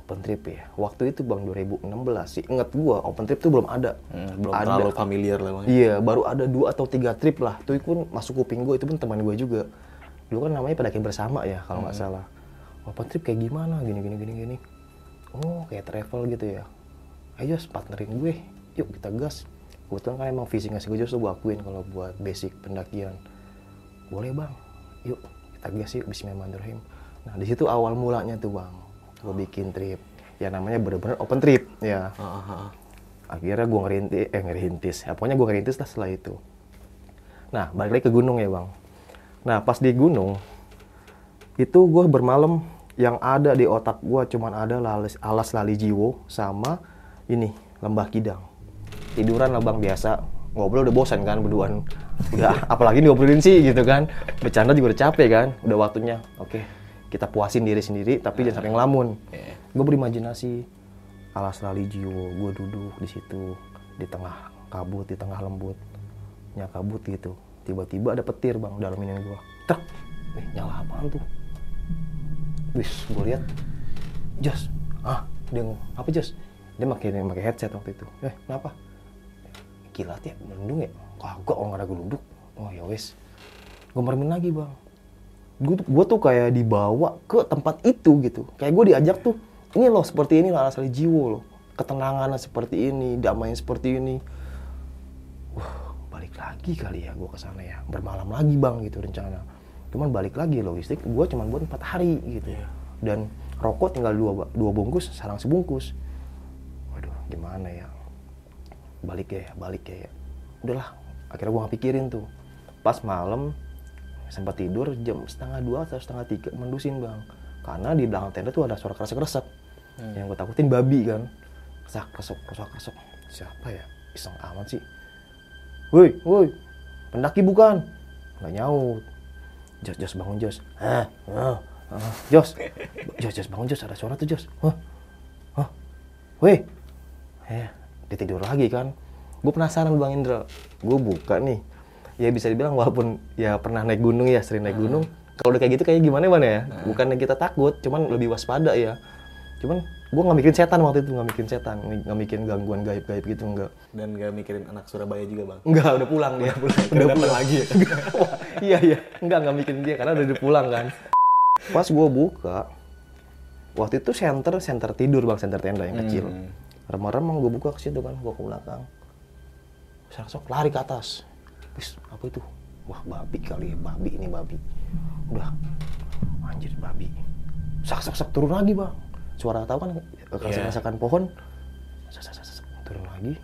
Open trip ya. Waktu itu bang 2016 sih. Inget gua open trip tuh belum ada. Hmm, belum ada. terlalu familiar lah, Bang. iya baru ada dua atau tiga trip lah. Itu pun masuk kuping gua itu pun teman gua juga. Dulu kan namanya pendaki bersama ya kalau nggak salah. Open trip kayak gimana? Gini gini gini gini. Oh kayak travel gitu ya. Ayo partnerin gue. Yuk kita gas kebetulan kan emang fisiknya si gue tuh gue akuin kalau buat basic pendakian. Boleh bang. Yuk kita gas yuk Bismillahirrahmanirrahim. Nah di situ awal mulanya tuh bang. Gue bikin trip. Ya namanya bener-bener open trip ya. Akhirnya gue ngerintis eh ngerintis. Ya pokoknya gue ngerintis lah setelah itu. Nah balik lagi ke gunung ya bang. Nah pas di gunung itu gue bermalam yang ada di otak gue cuman ada lalis, alas lali jiwo sama ini lembah kidang tiduran lah bang biasa. Ngobrol udah bosan kan berduaan. Udah apalagi ngobrolin sih gitu kan. Bercanda juga udah capek kan udah waktunya. Oke kita puasin diri sendiri tapi jangan sampai ngelamun. Gue berimajinasi. Alas lali jiwo gue duduk di situ di tengah kabut di tengah lembut. Nya kabut gitu. Tiba-tiba ada petir bang dalam ini gue truk. Eh nyala apaan tuh? Wis gue lihat. Jos. Ah dia ngomong apa Jos? Dia pakai pakai headset waktu itu. Eh kenapa kilat ya mendung ya. Kagak orang ada geluduk. Oh ya wes. Gue mermin lagi bang. Gue tuh, gua tuh kayak dibawa ke tempat itu gitu. Kayak gue diajak tuh ini loh seperti ini loh asal jiwo loh. Ketenangan seperti ini damai seperti ini. Wah balik lagi kali ya gue ke sana ya. Bermalam lagi bang gitu rencana. Cuman balik lagi logistik gue cuma buat empat hari gitu. Dan rokok tinggal dua dua bungkus sarang sebungkus. Waduh gimana ya balik ya balik ya. Udahlah akhirnya gue gak pikirin tuh. Pas malam sempat tidur jam setengah dua atau setengah tiga mendusin bang. Karena di belakang tenda tuh ada suara kresek kresek yang gue takutin babi kan. Kresek kresek kresek kresek siapa ya? Iseng amat sih. Woi woi. Pendaki bukan? Nggak nyaut. Jos jos bangun jos. Ah ah ah. jos. Jos jos bangun jos. Ada suara tuh jos. Hah? Hah? Woi. Eh dia tidur lagi kan. Gue penasaran bang Indra. Gue buka nih. Ya bisa dibilang walaupun ya pernah naik gunung ya sering naik gunung. Kalau udah kayak gitu kayak gimana mana ya? Bukannya kita takut cuman lebih waspada ya. Cuman gue nggak mikirin setan waktu itu nggak mikirin setan. Nggak mikirin gangguan gaib-gaib gitu enggak Dan gak mikirin anak Surabaya juga, Bang. enggak udah pulang dia. Udah pulang lagi. Ya iya iya. Enggak nggak mikirin dia karena udah pulang kan. Pas gue buka waktu itu center center tidur bang center tenda yang kecil remang-remang gue buka ke situ kan gue ke belakang. Sok lari ke atas. Wis, apa itu? Wah babi kali ya babi ini babi. Udah anjir babi. Sak sak sak turun lagi bang. Suara tahu kan kasih Iya. rasakan pohon? Sas, sas, sas. turun lagi.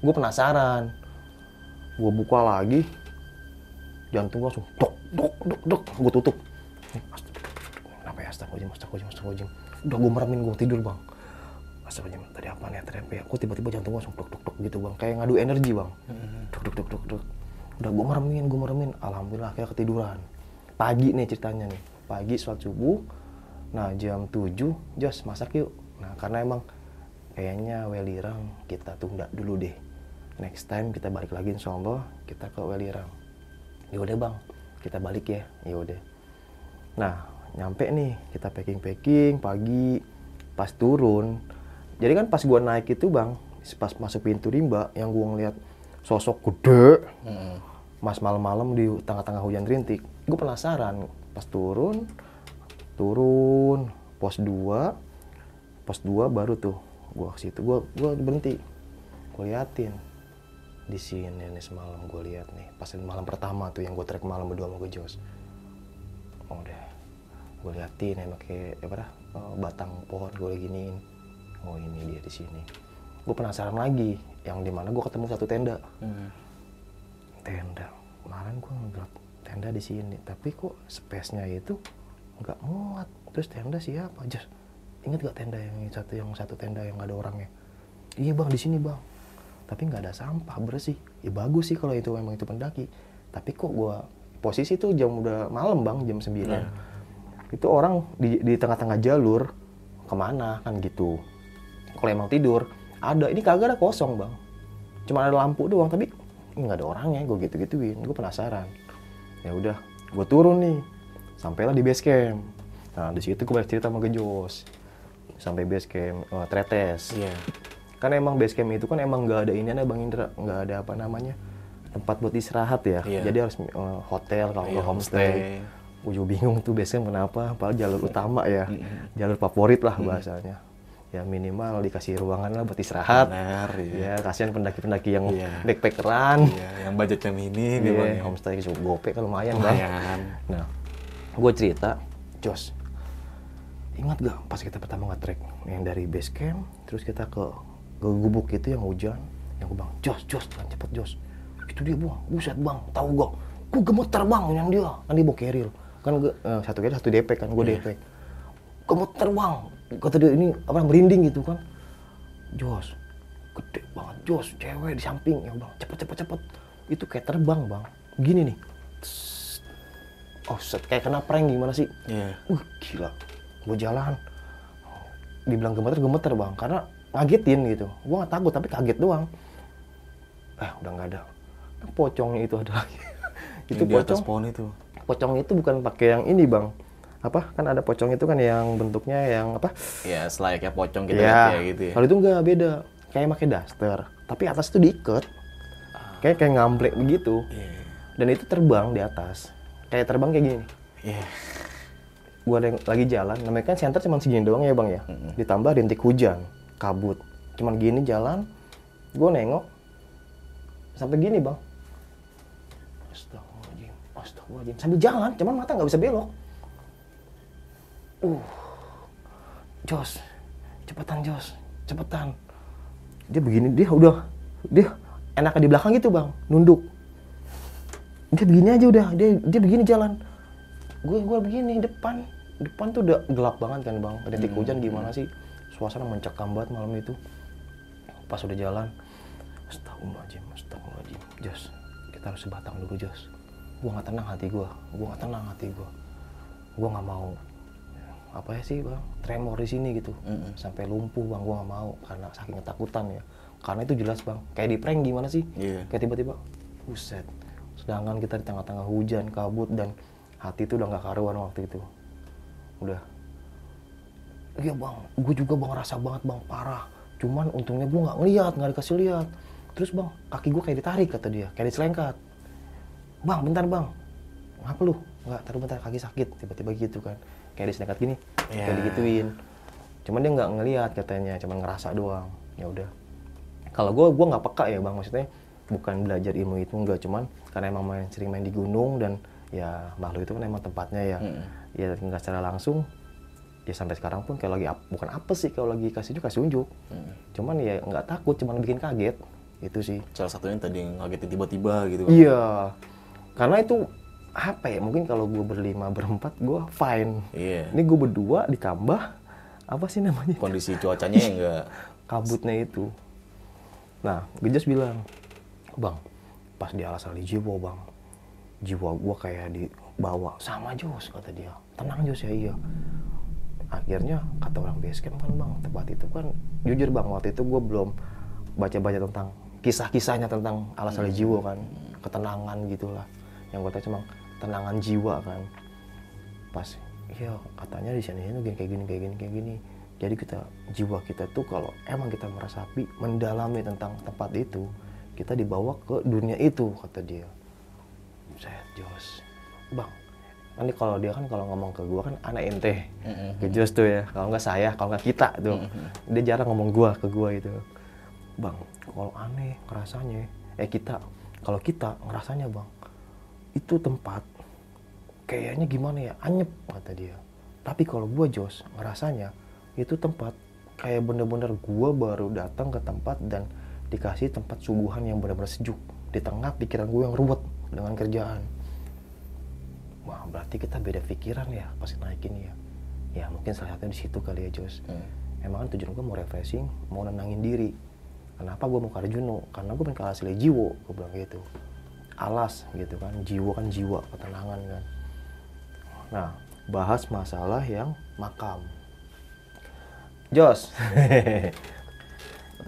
Gue penasaran. Gue buka lagi. Jantung gue langsung dok dok dok dok. Gue tutup. Kenapa ya astagfirullahaladzim astagfirullahaladzim astagfirullahaladzim. Udah gue meremin gue tidur bang astagfirullahaladzim tadi apa nih tadi apa ya? Kok tiba-tiba jantung langsung dok dok gitu bang. Kayak ngadu energi bang. Dok dok dok dok dok udah gue meremin gue meremin alhamdulillah akhirnya ketiduran. Pagi nih ceritanya nih. Pagi sholat subuh. Nah jam 7 jos masak yuk. Nah karena emang kayaknya welirang kita tunda dulu deh. Next time kita balik lagi insya Allah kita ke welirang. Ya udah bang. Kita balik ya. Ya udah. Nah nyampe nih kita packing packing pagi. Pas turun jadi kan pas gua naik itu bang pas masuk pintu rimba yang gua ngeliat sosok gede mas malam-malam di tengah-tengah hujan rintik gue penasaran. Pas turun turun pos 2 pos 2 baru tuh gua ke situ. Gua gua berhenti gue liatin. Di sini nih semalam gue lihat nih pas malam pertama tuh yang gue trek malam berdua sama gue Jos. Oh, udah gue liatin ya pakai apa dah, eh, batang pohon gue giniin oh ini dia di sini. Gue penasaran lagi yang di mana gue ketemu satu tenda. Tenda. Kemarin gue ngeliat tenda di sini tapi kok space-nya itu nggak muat. Terus tenda siapa Jas ingat gak tenda yang satu yang satu tenda yang nggak ada orangnya? Iya bang di sini bang. Tapi nggak ada sampah bersih. Ya bagus sih kalau itu memang itu pendaki. Tapi kok gua posisi tuh jam udah malam bang jam 9 itu orang di di tengah-tengah jalur ke mana? Kan gitu kalau emang tidur ada. Ini kagak ada kosong bang. Cuma ada lampu doang tapi nggak ada orangnya. Gue gitu gituin gue penasaran. Ya udah gue turun nih. Sampailah di base camp. Nah di situ gue banyak cerita sama Gejos. Sampai base camp eh, Tretes. Iya. kan emang base camp itu kan emang nggak ada ini bang Indra. Nggak ada apa namanya tempat buat istirahat ya. Iya. jadi harus eh, hotel kalau Iya, nggak homestay. homestay. gue juga bingung tuh base camp kenapa padahal jalur utama ya. Jalur favorit lah bahasanya ya minimal dikasih ruangan lah buat istirahat Benar, iya. ya kasihan pendaki-pendaki yang Iya. backpackeran Iya, yang budgetnya minim ya, Iya, Bang, ya. homestay gitu, gope kan lumayan, bang. Lumayan. Nah, gue cerita, Jos, ingat gak pas kita pertama nge-trek yang dari base camp, terus kita ke ke gubuk itu yang hujan, yang gue bang, Jos, Jos, kan cepet Jos. Itu dia bang, buset bang, tahu gak? Gue gemeter bang yang dia, kan dia bawa keril. Kan gue, eh, satu keril, satu DP kan, gue DP. Gemeter bang, kata dia ini apa merinding gitu kan. Jos, gede banget Jos, cewek di samping ya bang, cepet cepet cepet. Itu kayak terbang bang, gini nih. Tss. Oh, set kayak kena prank gimana sih? Iya. Uh, gila. Gue jalan. Dibilang gemeter, gemeter bang. Karena ngagetin gitu. Gue gak takut, tapi kaget doang. Eh, udah nggak ada. Pocongnya itu ada lagi. itu Yang di atas pocong. pohon itu. Pocong itu bukan pakai yang ini bang. Apa? Kan ada pocong itu kan yang bentuknya yang apa? Ya, selayaknya pocong lihat ya gitu ya. Kalau itu nggak beda. Kayak pakai daster. Tapi atas itu diikat. Kayak kayak ngamplek begitu. Iya. Dan itu terbang di atas. Kayak terbang kayak gini. Iya. gua yang lagi jalan namanya kan center cuma segini doang ya bang ya ditambah rintik hujan kabut cuman gini jalan gua nengok sampai gini bang astagfirullahaladzim astagfirullahaladzim sambil jalan cuman mata nggak bisa belok uh Jos cepetan Jos cepetan. Dia begini dia udah dia enaknya di belakang gitu bang. Nunduk. Dia begini aja udah dia dia begini jalan. Gue gue begini depan. Depan tuh udah gelap banget kan bang? Rintik hujan gimana sih? Suasana mencekam banget malam itu. Pas udah jalan astagfirullahaladzim astagfirullahaladzim. Jos kita harus sebatang dulu Jos. Gue nggak tenang hati gue gue nggak tenang hati gue gue nggak mau apa ya sih bang? Tremor di sini gitu. Sampai lumpuh bang. Gue nggak mau karena saking ketakutan ya. Karena itu jelas bang. Kayak di prank gimana sih? Iya. kayak tiba-tiba buset. Sedangkan kita di tengah-tengah hujan kabut dan hati itu udah nggak karuan waktu itu. Udah. Iya bang. Gue juga bang rasa banget bang. Parah. Cuman untungnya gue nggak ngeliat nggak dikasih lihat terus bang kaki gue kayak ditarik kata dia. Kayak diselengkat. Bang bentar bang. Ngapa lu? Nggak taruh bentar kaki sakit. Tiba-tiba gitu kan kayak diselengkat gini Iya. kayak digituin. Cuman dia nggak ngeliat katanya cuman ngerasa doang. Ya udah. Kalau gue gue nggak peka ya bang. Maksudnya bukan belajar ilmu itu enggak cuman karena emang main, sering main di gunung dan ya makhluk itu kan emang tempatnya ya. Ya nggak secara langsung ya sampai sekarang pun kalau lagi ap- bukan apa sih kalau lagi kasih unjuk kasih unjuk. Hmm. cuman ya nggak takut cuman bikin kaget. Itu sih. Salah satunya tadi yang ngagetin tiba-tiba gitu. kan. iya. Karena itu apa ya mungkin kalau gue berlima berempat gue fine. Iya. ini gue berdua ditambah apa sih namanya? Kondisi cuacanya yang enggak kabutnya itu. Nah Gejas bilang bang pas di alas ali jiwa bang jiwa gua kayak dibawa. Sama Jos kata dia. Tenang Jos ya iya. Akhirnya kata orang basecamp kan bang tempat itu kan jujur bang waktu itu gue belum baca-baca tentang kisah-kisahnya tentang alas ali jiwa kan ketenangan gitulah. Yang gue tahu cuma tenangan jiwa kan. Pas iya katanya di sini itu kayak gini kayak gini kayak gini. Jadi kita jiwa kita tuh kalau emang kita merasapi mendalami tentang tempat itu kita dibawa ke dunia itu kata dia. Saya Jos. Bang nanti kalau dia kan kalau ngomong ke gua kan anak ente ke Jos tuh ya kalau nggak saya kalau nggak kita tuh. Dia jarang ngomong gua ke gua itu bang kalau aneh ngerasanya eh kita kalau kita ngerasanya bang itu tempat kayaknya gimana ya? Anyep kata dia. Tapi kalau gua Jos ngerasanya itu tempat kayak bener-bener gua baru datang ke tempat dan dikasih tempat subuhan yang benar-benar sejuk. Di tengah pikiran gue yang ruwet dengan kerjaan. Wah berarti kita beda pikiran ya pas naik ini ya? Ya mungkin salah satunya di situ kali ya Jos. Hmm. emang kan tujuan gue mau refreshing mau nenangin diri. Kenapa gue mau ke Arjuno karena gue pengen ke alas jiwa gue bilang gitu alas gitu kan. Jiwa kan jiwa ketenangan kan. Nah bahas masalah yang makam. Jos.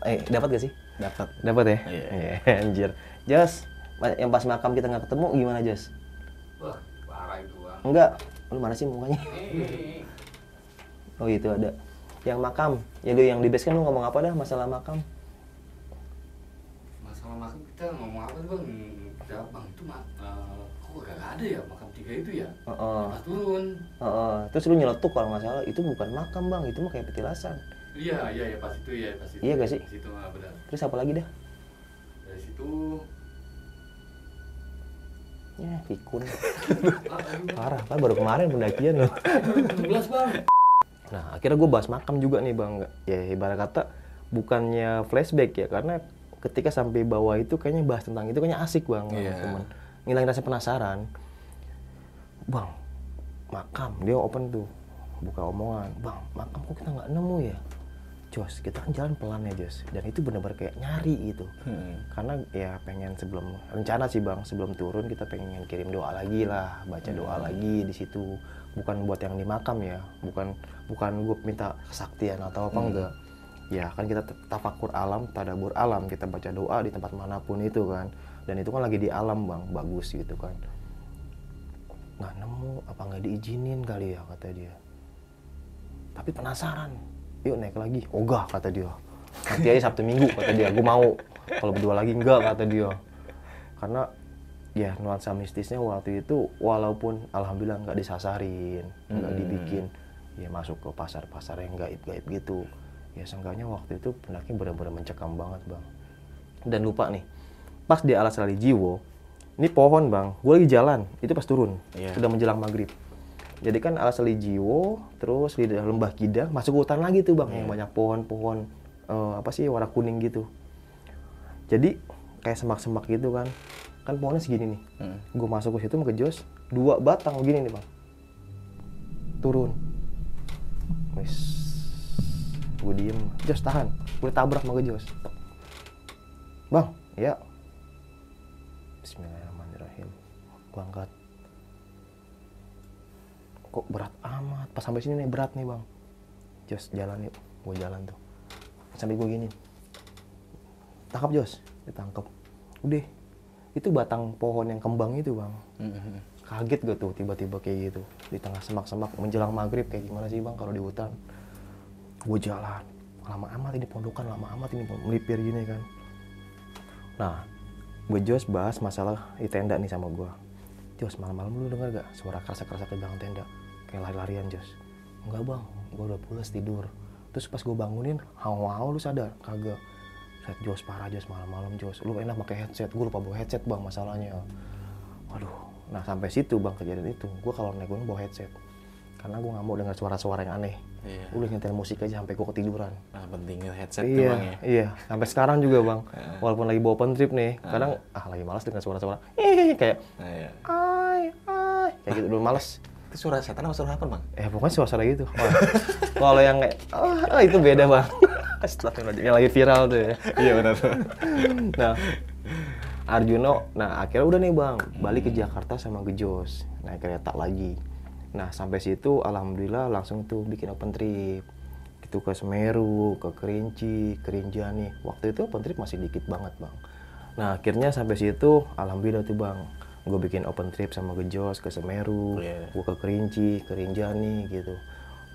Eh dapat gak sih? Dapat. dapat ya? Iya. Iya, anjir. Jos yang pas makam kita nggak ketemu gimana Jos? Wah, parah itu bang. enggak. Lu mana sih mukanya? Oh itu ada. Yang makam. Yang di yang di base kan lu ngomong apa dah masalah makam? Masalah makam kita ngomong apa tuh bang? Bang itu mak, eh, kok gak ada ya makam tiga itu ya? Heeh. Pas turun. Heeh. terus lu nyeletuk kalau nggak salah itu bukan makam bang itu mah kayak petilasan Iya, iya, ya pas itu ya, pas itu. Iya gak sih? Pas itu ah, benar. terus apa lagi dah Dari situ ya pikun ah, parah kan baru kemarin pendakian loh 16 bang. Nah, akhirnya gue bahas makam juga nih bang. Ya ibarat kata bukannya flashback ya, karena ketika sampai bawah itu kayaknya bahas tentang itu kayaknya asik bang, sama Iya. temen. Ngilangin rasa penasaran. Bang, makam dia open tuh, buka omongan. Bang, makam kok kita nggak nemu ya? Jos, kita kan jalan pelan ya Jos. Dan itu benar-benar kayak nyari gitu. Hmm. Karena ya pengen sebelum rencana sih bang, sebelum turun kita pengen kirim doa lagi lah, baca doa lagi di situ. Bukan buat yang di makam ya, bukan bukan gue minta kesaktian atau apa enggak. Ya kan kita tafakur alam, tadabur alam, kita baca doa di tempat mana pun itu kan. Dan itu kan lagi di alam bang, bagus gitu kan. Nggak nemu, apa nggak diizinin kali ya kata dia. Tapi penasaran, yuk naik lagi. Ogah kata dia. Nanti aja Sabtu Minggu kata dia, gue mau. Kalau berdua lagi enggak kata dia. Karena ya nuansa mistisnya waktu itu walaupun alhamdulillah nggak disasarin, nggak Hmm. dibikin ya masuk ke pasar-pasar yang gaib-gaib gitu. Ya seenggaknya waktu itu pendaki benar-benar mencekam banget bang. Dan lupa nih, pas di alas rali jiwo, ini pohon bang, gue lagi jalan, itu pas turun, Iya. udah menjelang maghrib. Jadi kan alas rali jiwo, terus di lembah kidang, masuk ke hutan lagi tuh bang, yang banyak pohon-pohon, eh, apa sih warna kuning gitu. Jadi kayak semak-semak gitu kan, kan pohonnya segini nih. Hmm. Gue masuk ke situ mau ke jos, dua batang begini nih bang, turun. Wis, gue diem, jos tahan, gue tabrak sama ke jos. Bang, ya. Bismillahirrahmanirrahim. Gue angkat. Kok berat amat? Pas sampai sini nih berat nih bang. Jos jalan yuk, gue jalan tuh. Sampai gue gini. Tangkap Jos, ditangkap. Udah, itu batang pohon yang kembang itu bang. Hmm. Kaget gue tuh tiba-tiba kayak gitu. Di tengah semak-semak menjelang maghrib kayak gimana sih bang kalau di hutan. Gue jalan. Lama amat ini pondokan, lama amat ini melipir gini kan. Nah, gue Jos bahas masalah di tenda nih sama gue. Jos, malam-malam lu denger gak suara kerasa-kerasa ke belakang tenda? Kayak lari-larian, Jos. Enggak bang, gue udah pulas tidur. Terus pas gue bangunin, hawa lu sadar? Kagak. Set Jos, parah Jos, malam-malam Jos. Lu enak pakai headset, gue lupa bawa headset bang masalahnya. Waduh, nah sampai situ bang kejadian itu. Gue kalau naik gunung bawa headset. karena gue nggak mau dengar suara-suara yang aneh Iya. udah nyetel musik aja sampai gue ketiduran Nah, pentingnya headset tuh, iya bang ya. iya sampai sekarang juga bang walaupun lagi bawa open trip nih kadang ah lagi malas dengar suara-suara eh kayak Nah, iya. ay ay kayak gitu dulu males Itu suara setan apa suara apa bang? Eh pokoknya suasana gitu. Kalau yang kayak ah, ah, itu beda bang. Astagfirullahaladzim. Yang lagi viral tuh ya. Iya benar. Nah Arjuno, nah akhirnya udah nih bang, balik ke Jakarta sama Gejos, naik kereta lagi. Nah sampai situ alhamdulillah langsung tuh bikin open trip. Itu ke Semeru, ke Kerinci, Kerinjani. Waktu itu open trip masih dikit banget bang. Nah akhirnya sampai situ alhamdulillah tuh bang, gue bikin open trip sama Gejos ke Semeru, Iya. gue ke Kerinci, Kerinjani gitu,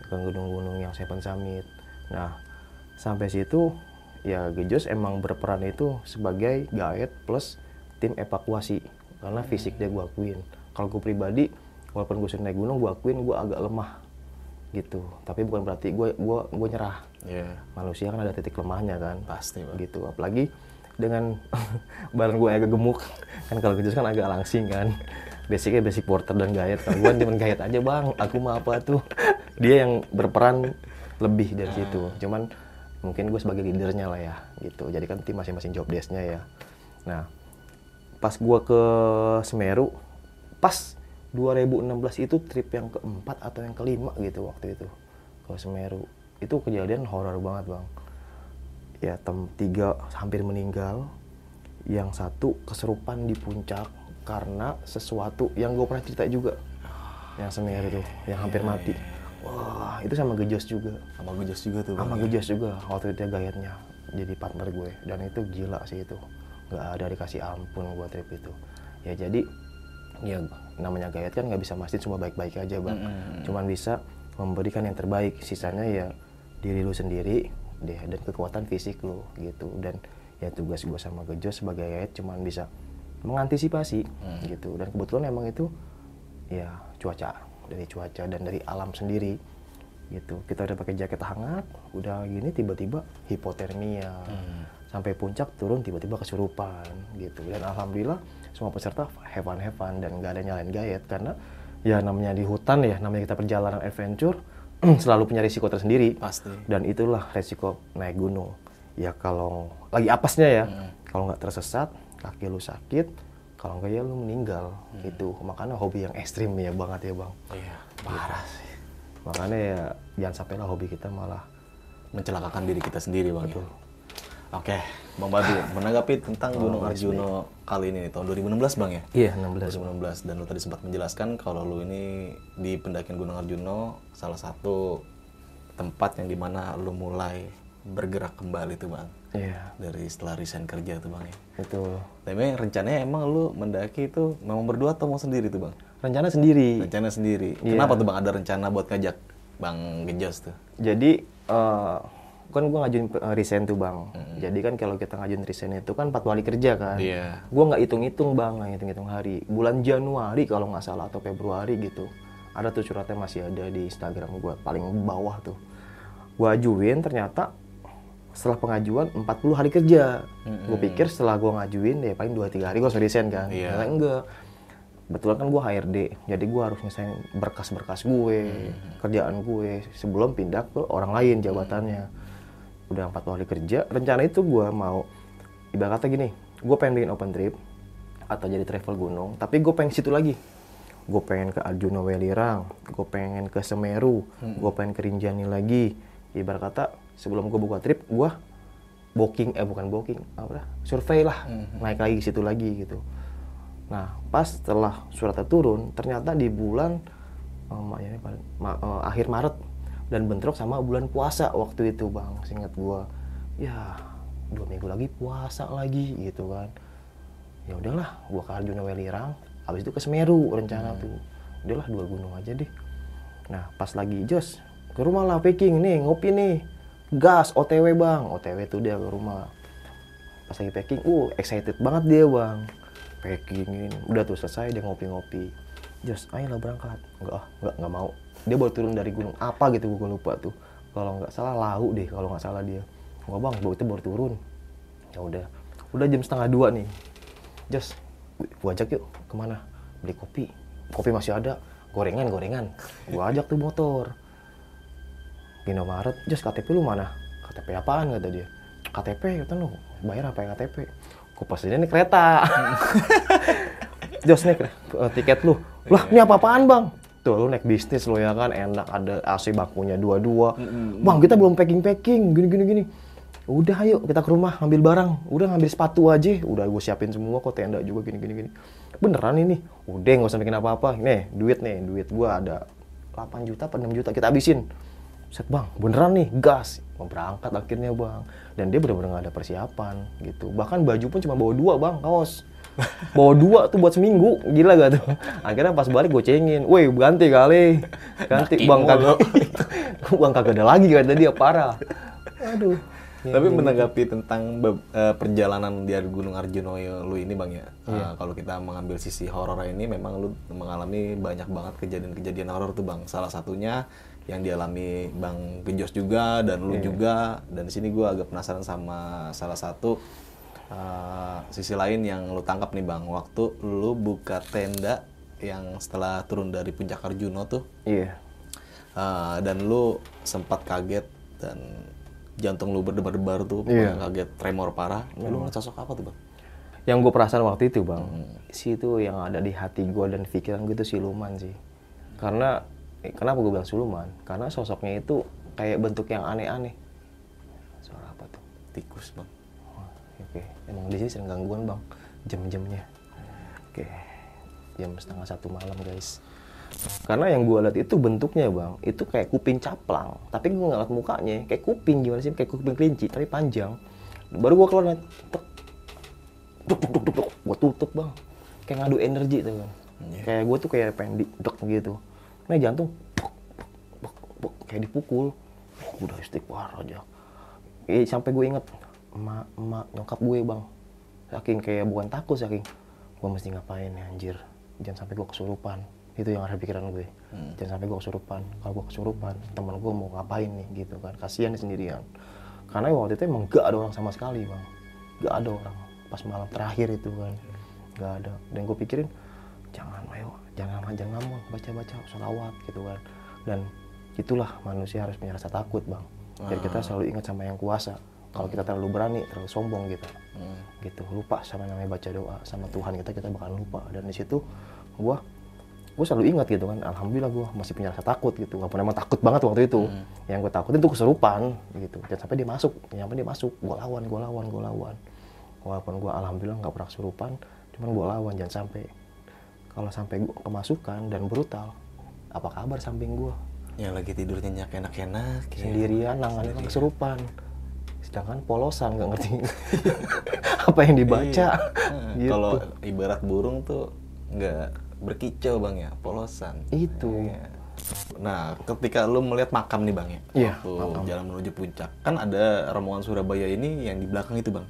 ke gunung-gunung yang Seven Summit. Nah sampai situ ya Gejos emang berperan itu sebagai guide plus tim evakuasi karena fisik dia gue akuin kalau gue pribadi walaupun gue sering naik gunung gue akuin gue agak lemah gitu. Tapi bukan berarti gue gue gue nyerah. Iya. manusia kan ada titik lemahnya kan. Pasti bang. gitu. Apalagi dengan badan gue agak gemuk. Kan kalau Gejos kan agak langsing kan. Basicnya basic porter dan guide kalau gue cuma guide aja bang. Aku mah apa tuh? Dia yang berperan lebih dari situ. Cuman mungkin gue sebagai leadernya lah ya gitu. Jadi kan tim masing-masing job desk-nya ya. Nah pas gue ke Semeru pas 2016 itu trip yang keempat atau yang kelima gitu waktu itu ke Semeru. Itu kejadian horor banget bang. Ya tem tiga hampir meninggal. Yang satu keserupan di puncak karena sesuatu yang gue pernah cerita juga. Yang Semeru tuh yang hampir mati. wah itu sama Gejos juga. Sama Gejos juga tuh bang. sama Gejos juga waktu itu dia gayetnya jadi partner gue. Dan itu gila sih itu. Nggak ada dikasih ampun gue trip itu. Ya jadi ya namanya gayet kan nggak bisa mastiin semua baik-baik aja bang. Cuman bisa memberikan yang terbaik. Sisanya ya diri lu sendiri deh dan kekuatan fisik lu gitu. Dan ya tugas gue sama Gejos sebagai gayet cuman bisa mengantisipasi gitu. Dan kebetulan emang itu ya cuaca dari cuaca dan dari alam sendiri gitu. Kita udah pakai jaket hangat udah gini tiba-tiba hipotermia sampai puncak turun tiba-tiba kesurupan gitu dan alhamdulillah semua peserta have fun have fun dan nggak ada nyalain gayet karena ya namanya di hutan ya namanya kita perjalanan adventure selalu punya risiko tersendiri Pasti. dan itulah resiko naik gunung ya kalau lagi apesnya ya kalau nggak tersesat kaki lu sakit kalau nggak ya lu meninggal gitu makanya hobi yang ekstrim ya banget ya bang Iya. Parah sih. makanya ya jangan sampailah hobi kita malah Mencelakakan diri kita sendiri bang. ya. Oke, Bang Badu, menanggapi tentang Gunung Arjuno kali ini tahun 2016 Bang ya? iya 16 2016 dan lu tadi sempat menjelaskan kalau lu ini di pendakian Gunung Arjuno salah satu tempat yang di mana lu mulai bergerak kembali tuh bang iya dari setelah resign kerja tuh bang ya. itu Tapi rencananya emang lu mendaki itu memang berdua atau mau sendiri tuh bang? rencana sendiri Rencana sendiri. Iya. Kenapa tuh bang ada rencana buat ngajak bang Gejos tuh? jadi eh, kan gue ngajuin eh, resign tuh bang. Jadi kan kalau kita ngajuin resign itu kan 4 hari kerja kan. Iya. gue nggak hitung-hitung bang nggak hitung-hitung hari. Bulan Januari kalau nggak salah atau Februari gitu ada tuh suratnya masih ada di Instagram gue paling bawah tuh. Gue ajuin ternyata setelah pengajuan 40 hari kerja. Gue pikir setelah gue ngajuin ya paling 2-3 hari gue harus resign kan. Iya. Ternyata enggak. Betulan kan gue HRD, jadi gue harus ngesain berkas-berkas gue, kerjaan gue sebelum pindah ke orang lain jabatannya. Udah empat hari kerja, rencana itu gue mau ibarat kata gini, gue pengen bikin open trip atau jadi travel gunung, tapi gue pengen situ lagi. Gue pengen ke Arjuna Welirang, gue pengen ke Semeru, gue pengen ke Rinjani lagi. Ibarat kata sebelum gue buka trip, gue booking eh bukan booking apa dah, survei lah naik lagi ke situ lagi gitu nah pas setelah suratnya turun ternyata di bulan ma- ya, ma- eh, akhir Maret dan bentrok sama bulan puasa waktu itu bang singkat gua. Ya dua minggu lagi puasa lagi gitu kan. Ya udahlah gua ke Arjuna Welirang habis itu ke Semeru rencana tuh. Udahlah dua gunung aja deh. Nah pas lagi jos ke rumah lah packing nih ngopi nih. Gas OTW bang. OTW tuh dia ke rumah. Pas lagi packing uh excited banget dia bang. Packingin udah tuh selesai dia ngopi-ngopi. Jos ayo lah berangkat. Enggak ah enggak enggak mau dia baru turun dari gunung. Apa gitu gue lupa tuh. Kalau nggak salah lau deh kalau nggak salah dia. Enggak bang baru itu baru turun. Ya udah. Udah jam setengah dua nih. Jos gua ajak yuk ke mana? Beli kopi. Kopi masih ada. Gorengan gorengan. Gue ajak tuh motor. Gino Maret. Jos KTP lu mana? KTP apaan? kata dia. KTP kata lu. Bayar apa ya KTP gue pas ini kereta. Jos nih eh, tiket lu. Lah ini apa-apaan bang tuh lu naik bisnis lo ya kan enak ada AC bakunya dua-dua. Bang kita belum packing-packing gini gini gini. Udah ayo kita ke rumah ngambil barang. Udah ngambil sepatu aja. Udah gue siapin semua kok tenda juga gini gini gini. Beneran ini. Udah nggak usah bikin apa-apa. Nih duit nih duit gue ada 8 juta apa 6 juta kita habisin. Set bang beneran nih gas. Mau berangkat akhirnya bang. Dan dia bener-bener nggak ada persiapan gitu. Bahkan baju pun cuma bawa dua bang kaos bawa dua tuh buat seminggu. Gila gak tuh? Akhirnya pas balik gue cengin. Woi ganti kali. Ganti bang kagak bang kagak ada lagi kata dia parah. Aduh. Tapi menanggapi tentang eh, perjalanan di Gunung Arjuna lu ini bang ya, eh, kalau kita mengambil sisi horor ini, memang lu mengalami banyak banget kejadian-kejadian horor tuh bang. Salah satunya yang dialami bang Gejos juga dan lu juga. Dan di sini gue agak penasaran sama salah satu eh, sisi lain yang lu tangkap nih bang. Waktu lu buka tenda yang setelah turun dari puncak Arjuna tuh, iya Uh, dan lu sempat kaget dan jantung lu berdebar-debar tuh, Iya. kaget tremor parah. Lu ngeliat sosok apa tuh bang? yang gue perasaan waktu itu bang si itu yang ada di hati gue dan pikiran gue itu siluman sih karena eh, kenapa gue bilang siluman karena sosoknya itu kayak bentuk yang aneh-aneh suara apa tuh Tikus bang. Oke emang di sini sering gangguan bang jam-jamnya. Oke jam setengah satu malam guys. Karena yang gue lihat itu bentuknya bang itu kayak kuping caplang tapi gue nggak liat mukanya. Kayak kuping gimana sih? Kayak kuping kelinci tapi panjang. Baru gue keluar liat tek duk duk duk duk, duk. gue tutup bang. Kayak ngadu energi tuh kan kayak gue tuh kayak pengen didek gitu. Nah jantung buk, buk, buk, buk, kayak dipukul. Udah istighfar aja. Eh, sampai gue inget emak emak nyokap gue bang. Saking kayak bukan takut saking gue mesti ngapain ya anjir? Jangan sampai gue kesurupan. Itu yang ada pikiran gue. Jangan sampai gue kesurupan. Kalau gue kesurupan teman gue mau ngapain nih gitu kan? Kasihan sendirian. Karena waktu itu emang gak ada orang sama sekali bang. Gak ada orang. Pas malam terakhir itu kan gak ada. Dan gue pikirin jangan ayo. Jangan jangan ngomong baca baca sholawat gitu kan. Dan itulah manusia harus punya rasa takut bang. Jadi kita selalu ingat sama yang kuasa kalau kita terlalu berani terlalu sombong gitu. Gitu lupa sama namanya baca doa sama Tuhan kita kita bakal lupa. Dan di situ gua gue selalu ingat gitu kan alhamdulillah gue masih punya rasa takut gitu. Walaupun emang takut banget waktu itu. Yang gue takutin tuh keserupan gitu. Dan sampai dia masuk sampai dia masuk. Gue lawan gue lawan gue lawan. Walaupun gue alhamdulillah nggak pernah kesurupan cuman gue lawan jangan sampai. Kalau sampai gue kemasukan dan brutal apa kabar samping gue Yang lagi tidur nyenyak enak-enak. ya. sendirian nangannya kan kesurupan sedangkan polosan nggak ngerti apa yang dibaca Nah, gitu Kalau ibarat burung tuh nggak berkicau bang ya, polosan. itu Iya. Nah, ketika lu melihat makam nih bang ya, Iya, waktu jalan menuju puncak, kan ada rombongan Surabaya ini yang di belakang itu bang.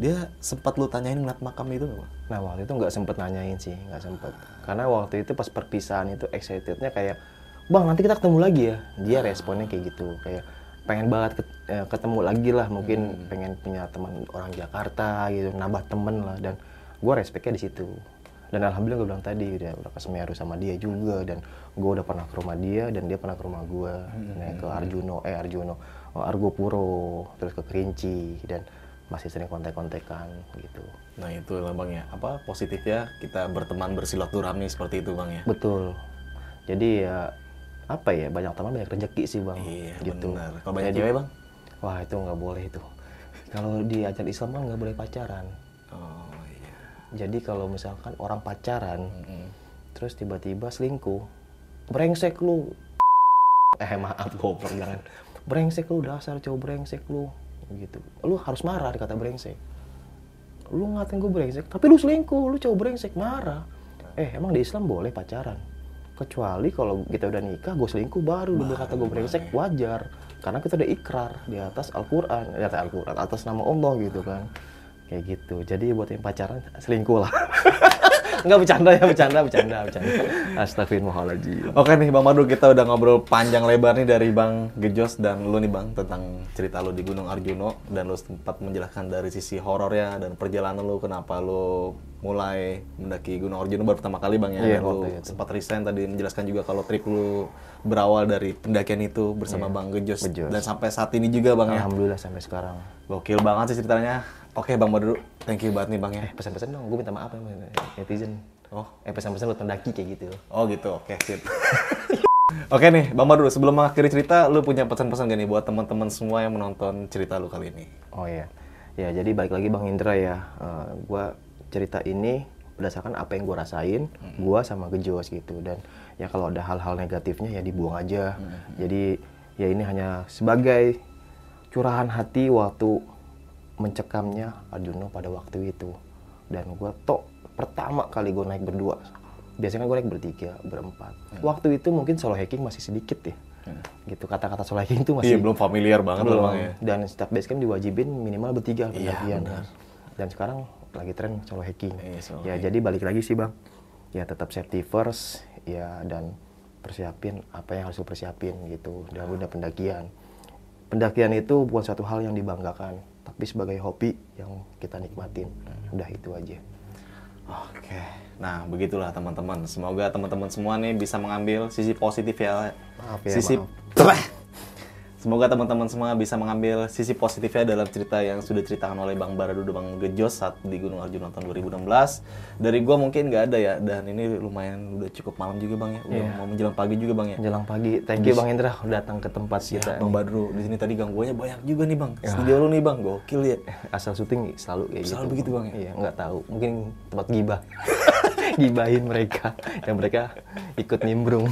Dia sempat lu tanyain ngeliat makam itu nggak bang? Nah waktu itu nggak sempet nanyain sih, nggak sempet. Karena waktu itu pas perpisahan itu excitednya kayak, bang nanti kita ketemu lagi ya. Dia responnya kayak gitu, kayak pengen banget eh, ketemu lagi lah. Mungkin pengen punya teman orang Jakarta gitu, nambah temen lah. Dan gue respectnya di situ. Dan alhamdulillah gue bilang tadi udah udah ke Semeru sama dia juga dan gue udah pernah ke rumah dia dan dia pernah ke rumah gue nah, ke Arjuno eh Arjuno oh, Argopuro terus ke Kerinci dan masih sering kontek-kontekan gitu Nah itu lah bang ya, apa positifnya kita berteman bersilaturahmi seperti itu bang ya? Betul. Jadi ya apa ya banyak teman banyak rezeki sih bang. Iya gitu. benar. Kalau banyak cewek bang? Wah itu nggak boleh itu. Kalau di ajaran Islam kan nggak boleh pacaran. Oh iya. Jadi kalau misalkan orang pacaran, Mm-mm. terus tiba-tiba selingkuh, brengsek lu. Eh maaf goblok jangan. Brengsek lu dasar cowok brengsek lu. Gitu. Lu harus marah dikata brengsek. Lu ngatain gue brengsek, tapi lu selingkuh, lu cowok brengsek marah. Eh emang di Islam boleh pacaran? Kecuali kalau kita udah nikah, gue selingkuh baru lu berkata gue brengsek wajar. Karena kita udah ikrar di atas Al-Quran, di atas Al-Quran, atas nama Allah gitu kan. Kayak gitu. Jadi buat yang pacaran selingkuh lah. Enggak bercanda ya, bercanda, bercanda, bercanda. Astagfirullahaladzim. Oke nih Bang Madu, kita udah ngobrol panjang lebar nih dari Bang Gejos dan lu nih Bang tentang cerita lu di Gunung Arjuno dan lu sempat menjelaskan dari sisi horornya dan perjalanan lu kenapa lu mulai mendaki Gunung Arjuno baru pertama kali Bang ya. Dan lu itu. sempat resign tadi menjelaskan juga kalau trip lu berawal dari pendakian itu bersama Bang Gejos, Gejos. dan sampai saat ini juga Bang ya. Alhamdulillah sampai sekarang. Gokil banget sih ceritanya. Oke Bang Madu, thank you banget nih Bang ya. Eh, pesan-pesan dong, gue minta maaf ya netizen. Oh. Eh, pesan-pesan buat pendaki kayak gitu. Oh gitu, oke sip. Oke nih, Bang Badru, sebelum mengakhiri cerita, lu punya pesan-pesan gak nih buat teman-teman semua yang menonton cerita lu kali ini? Oh iya. Ya, jadi balik lagi Bang Indra ya. Eh, gua cerita ini berdasarkan apa yang gua rasain, gua sama Gejos gitu. Dan ya kalau ada hal-hal negatifnya ya dibuang aja. Jadi ya ini hanya sebagai curahan hati waktu mencekamnya Arjuno pada waktu itu. Dan gua tok pertama kali gua naik berdua. Biasanya gue naik bertiga, berempat. Waktu itu mungkin solo hiking masih sedikit ya. Gitu kata-kata solo hiking itu masih Iya, belum familiar banget belum. ya. Dan setiap base camp diwajibin minimal bertiga Iya, pendakian. benar. Dan sekarang lagi tren solo hiking. Iya, solo ya jadi balik lagi sih bang. Ya tetap safety first. Ya dan persiapin apa yang harus persiapin gitu. Dan udah pendakian. Pendakian itu bukan suatu hal yang dibanggakan, tapi sebagai hobi yang kita nikmatin. Hmm. Udah itu aja. Oke, nah begitulah teman-teman. Semoga teman-teman semua nih bisa mengambil sisi positif ya. Maaf ya, sisi Semoga teman-teman semua bisa mengambil sisi positifnya dalam cerita yang sudah diceritakan oleh Bang Baradu dan Bang Gejos saat di Gunung Arjuna tahun 2016. Dari gua mungkin nggak ada ya, dan ini lumayan udah cukup malam juga Bang ya. Udah Iya. mau menjelang pagi juga Bang ya. Menjelang pagi, thank you Bang Indra udah datang ke tempat Ya, kita. Bang Badru, di sini tadi gangguannya banyak juga nih Bang. Studio lu nih Bang, gokil ya. asal syuting selalu kayak Selalu gitu. begitu, Bang, ya? Iya, nggak tahu. Mungkin tempat gibah. Gibahin mereka yang mereka ikut nimbrung.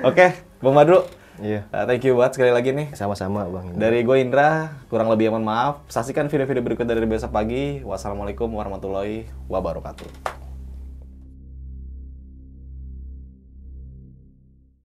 Oke, Bang Badru. Iya. uh, thank you banget sekali lagi nih. Sama-sama Bang Indra. Dari gue Indra, kurang lebih mohon maaf. Saksikan video-video berikut dari Besok Pagi. Wassalamualaikum warahmatullahi wabarakatuh.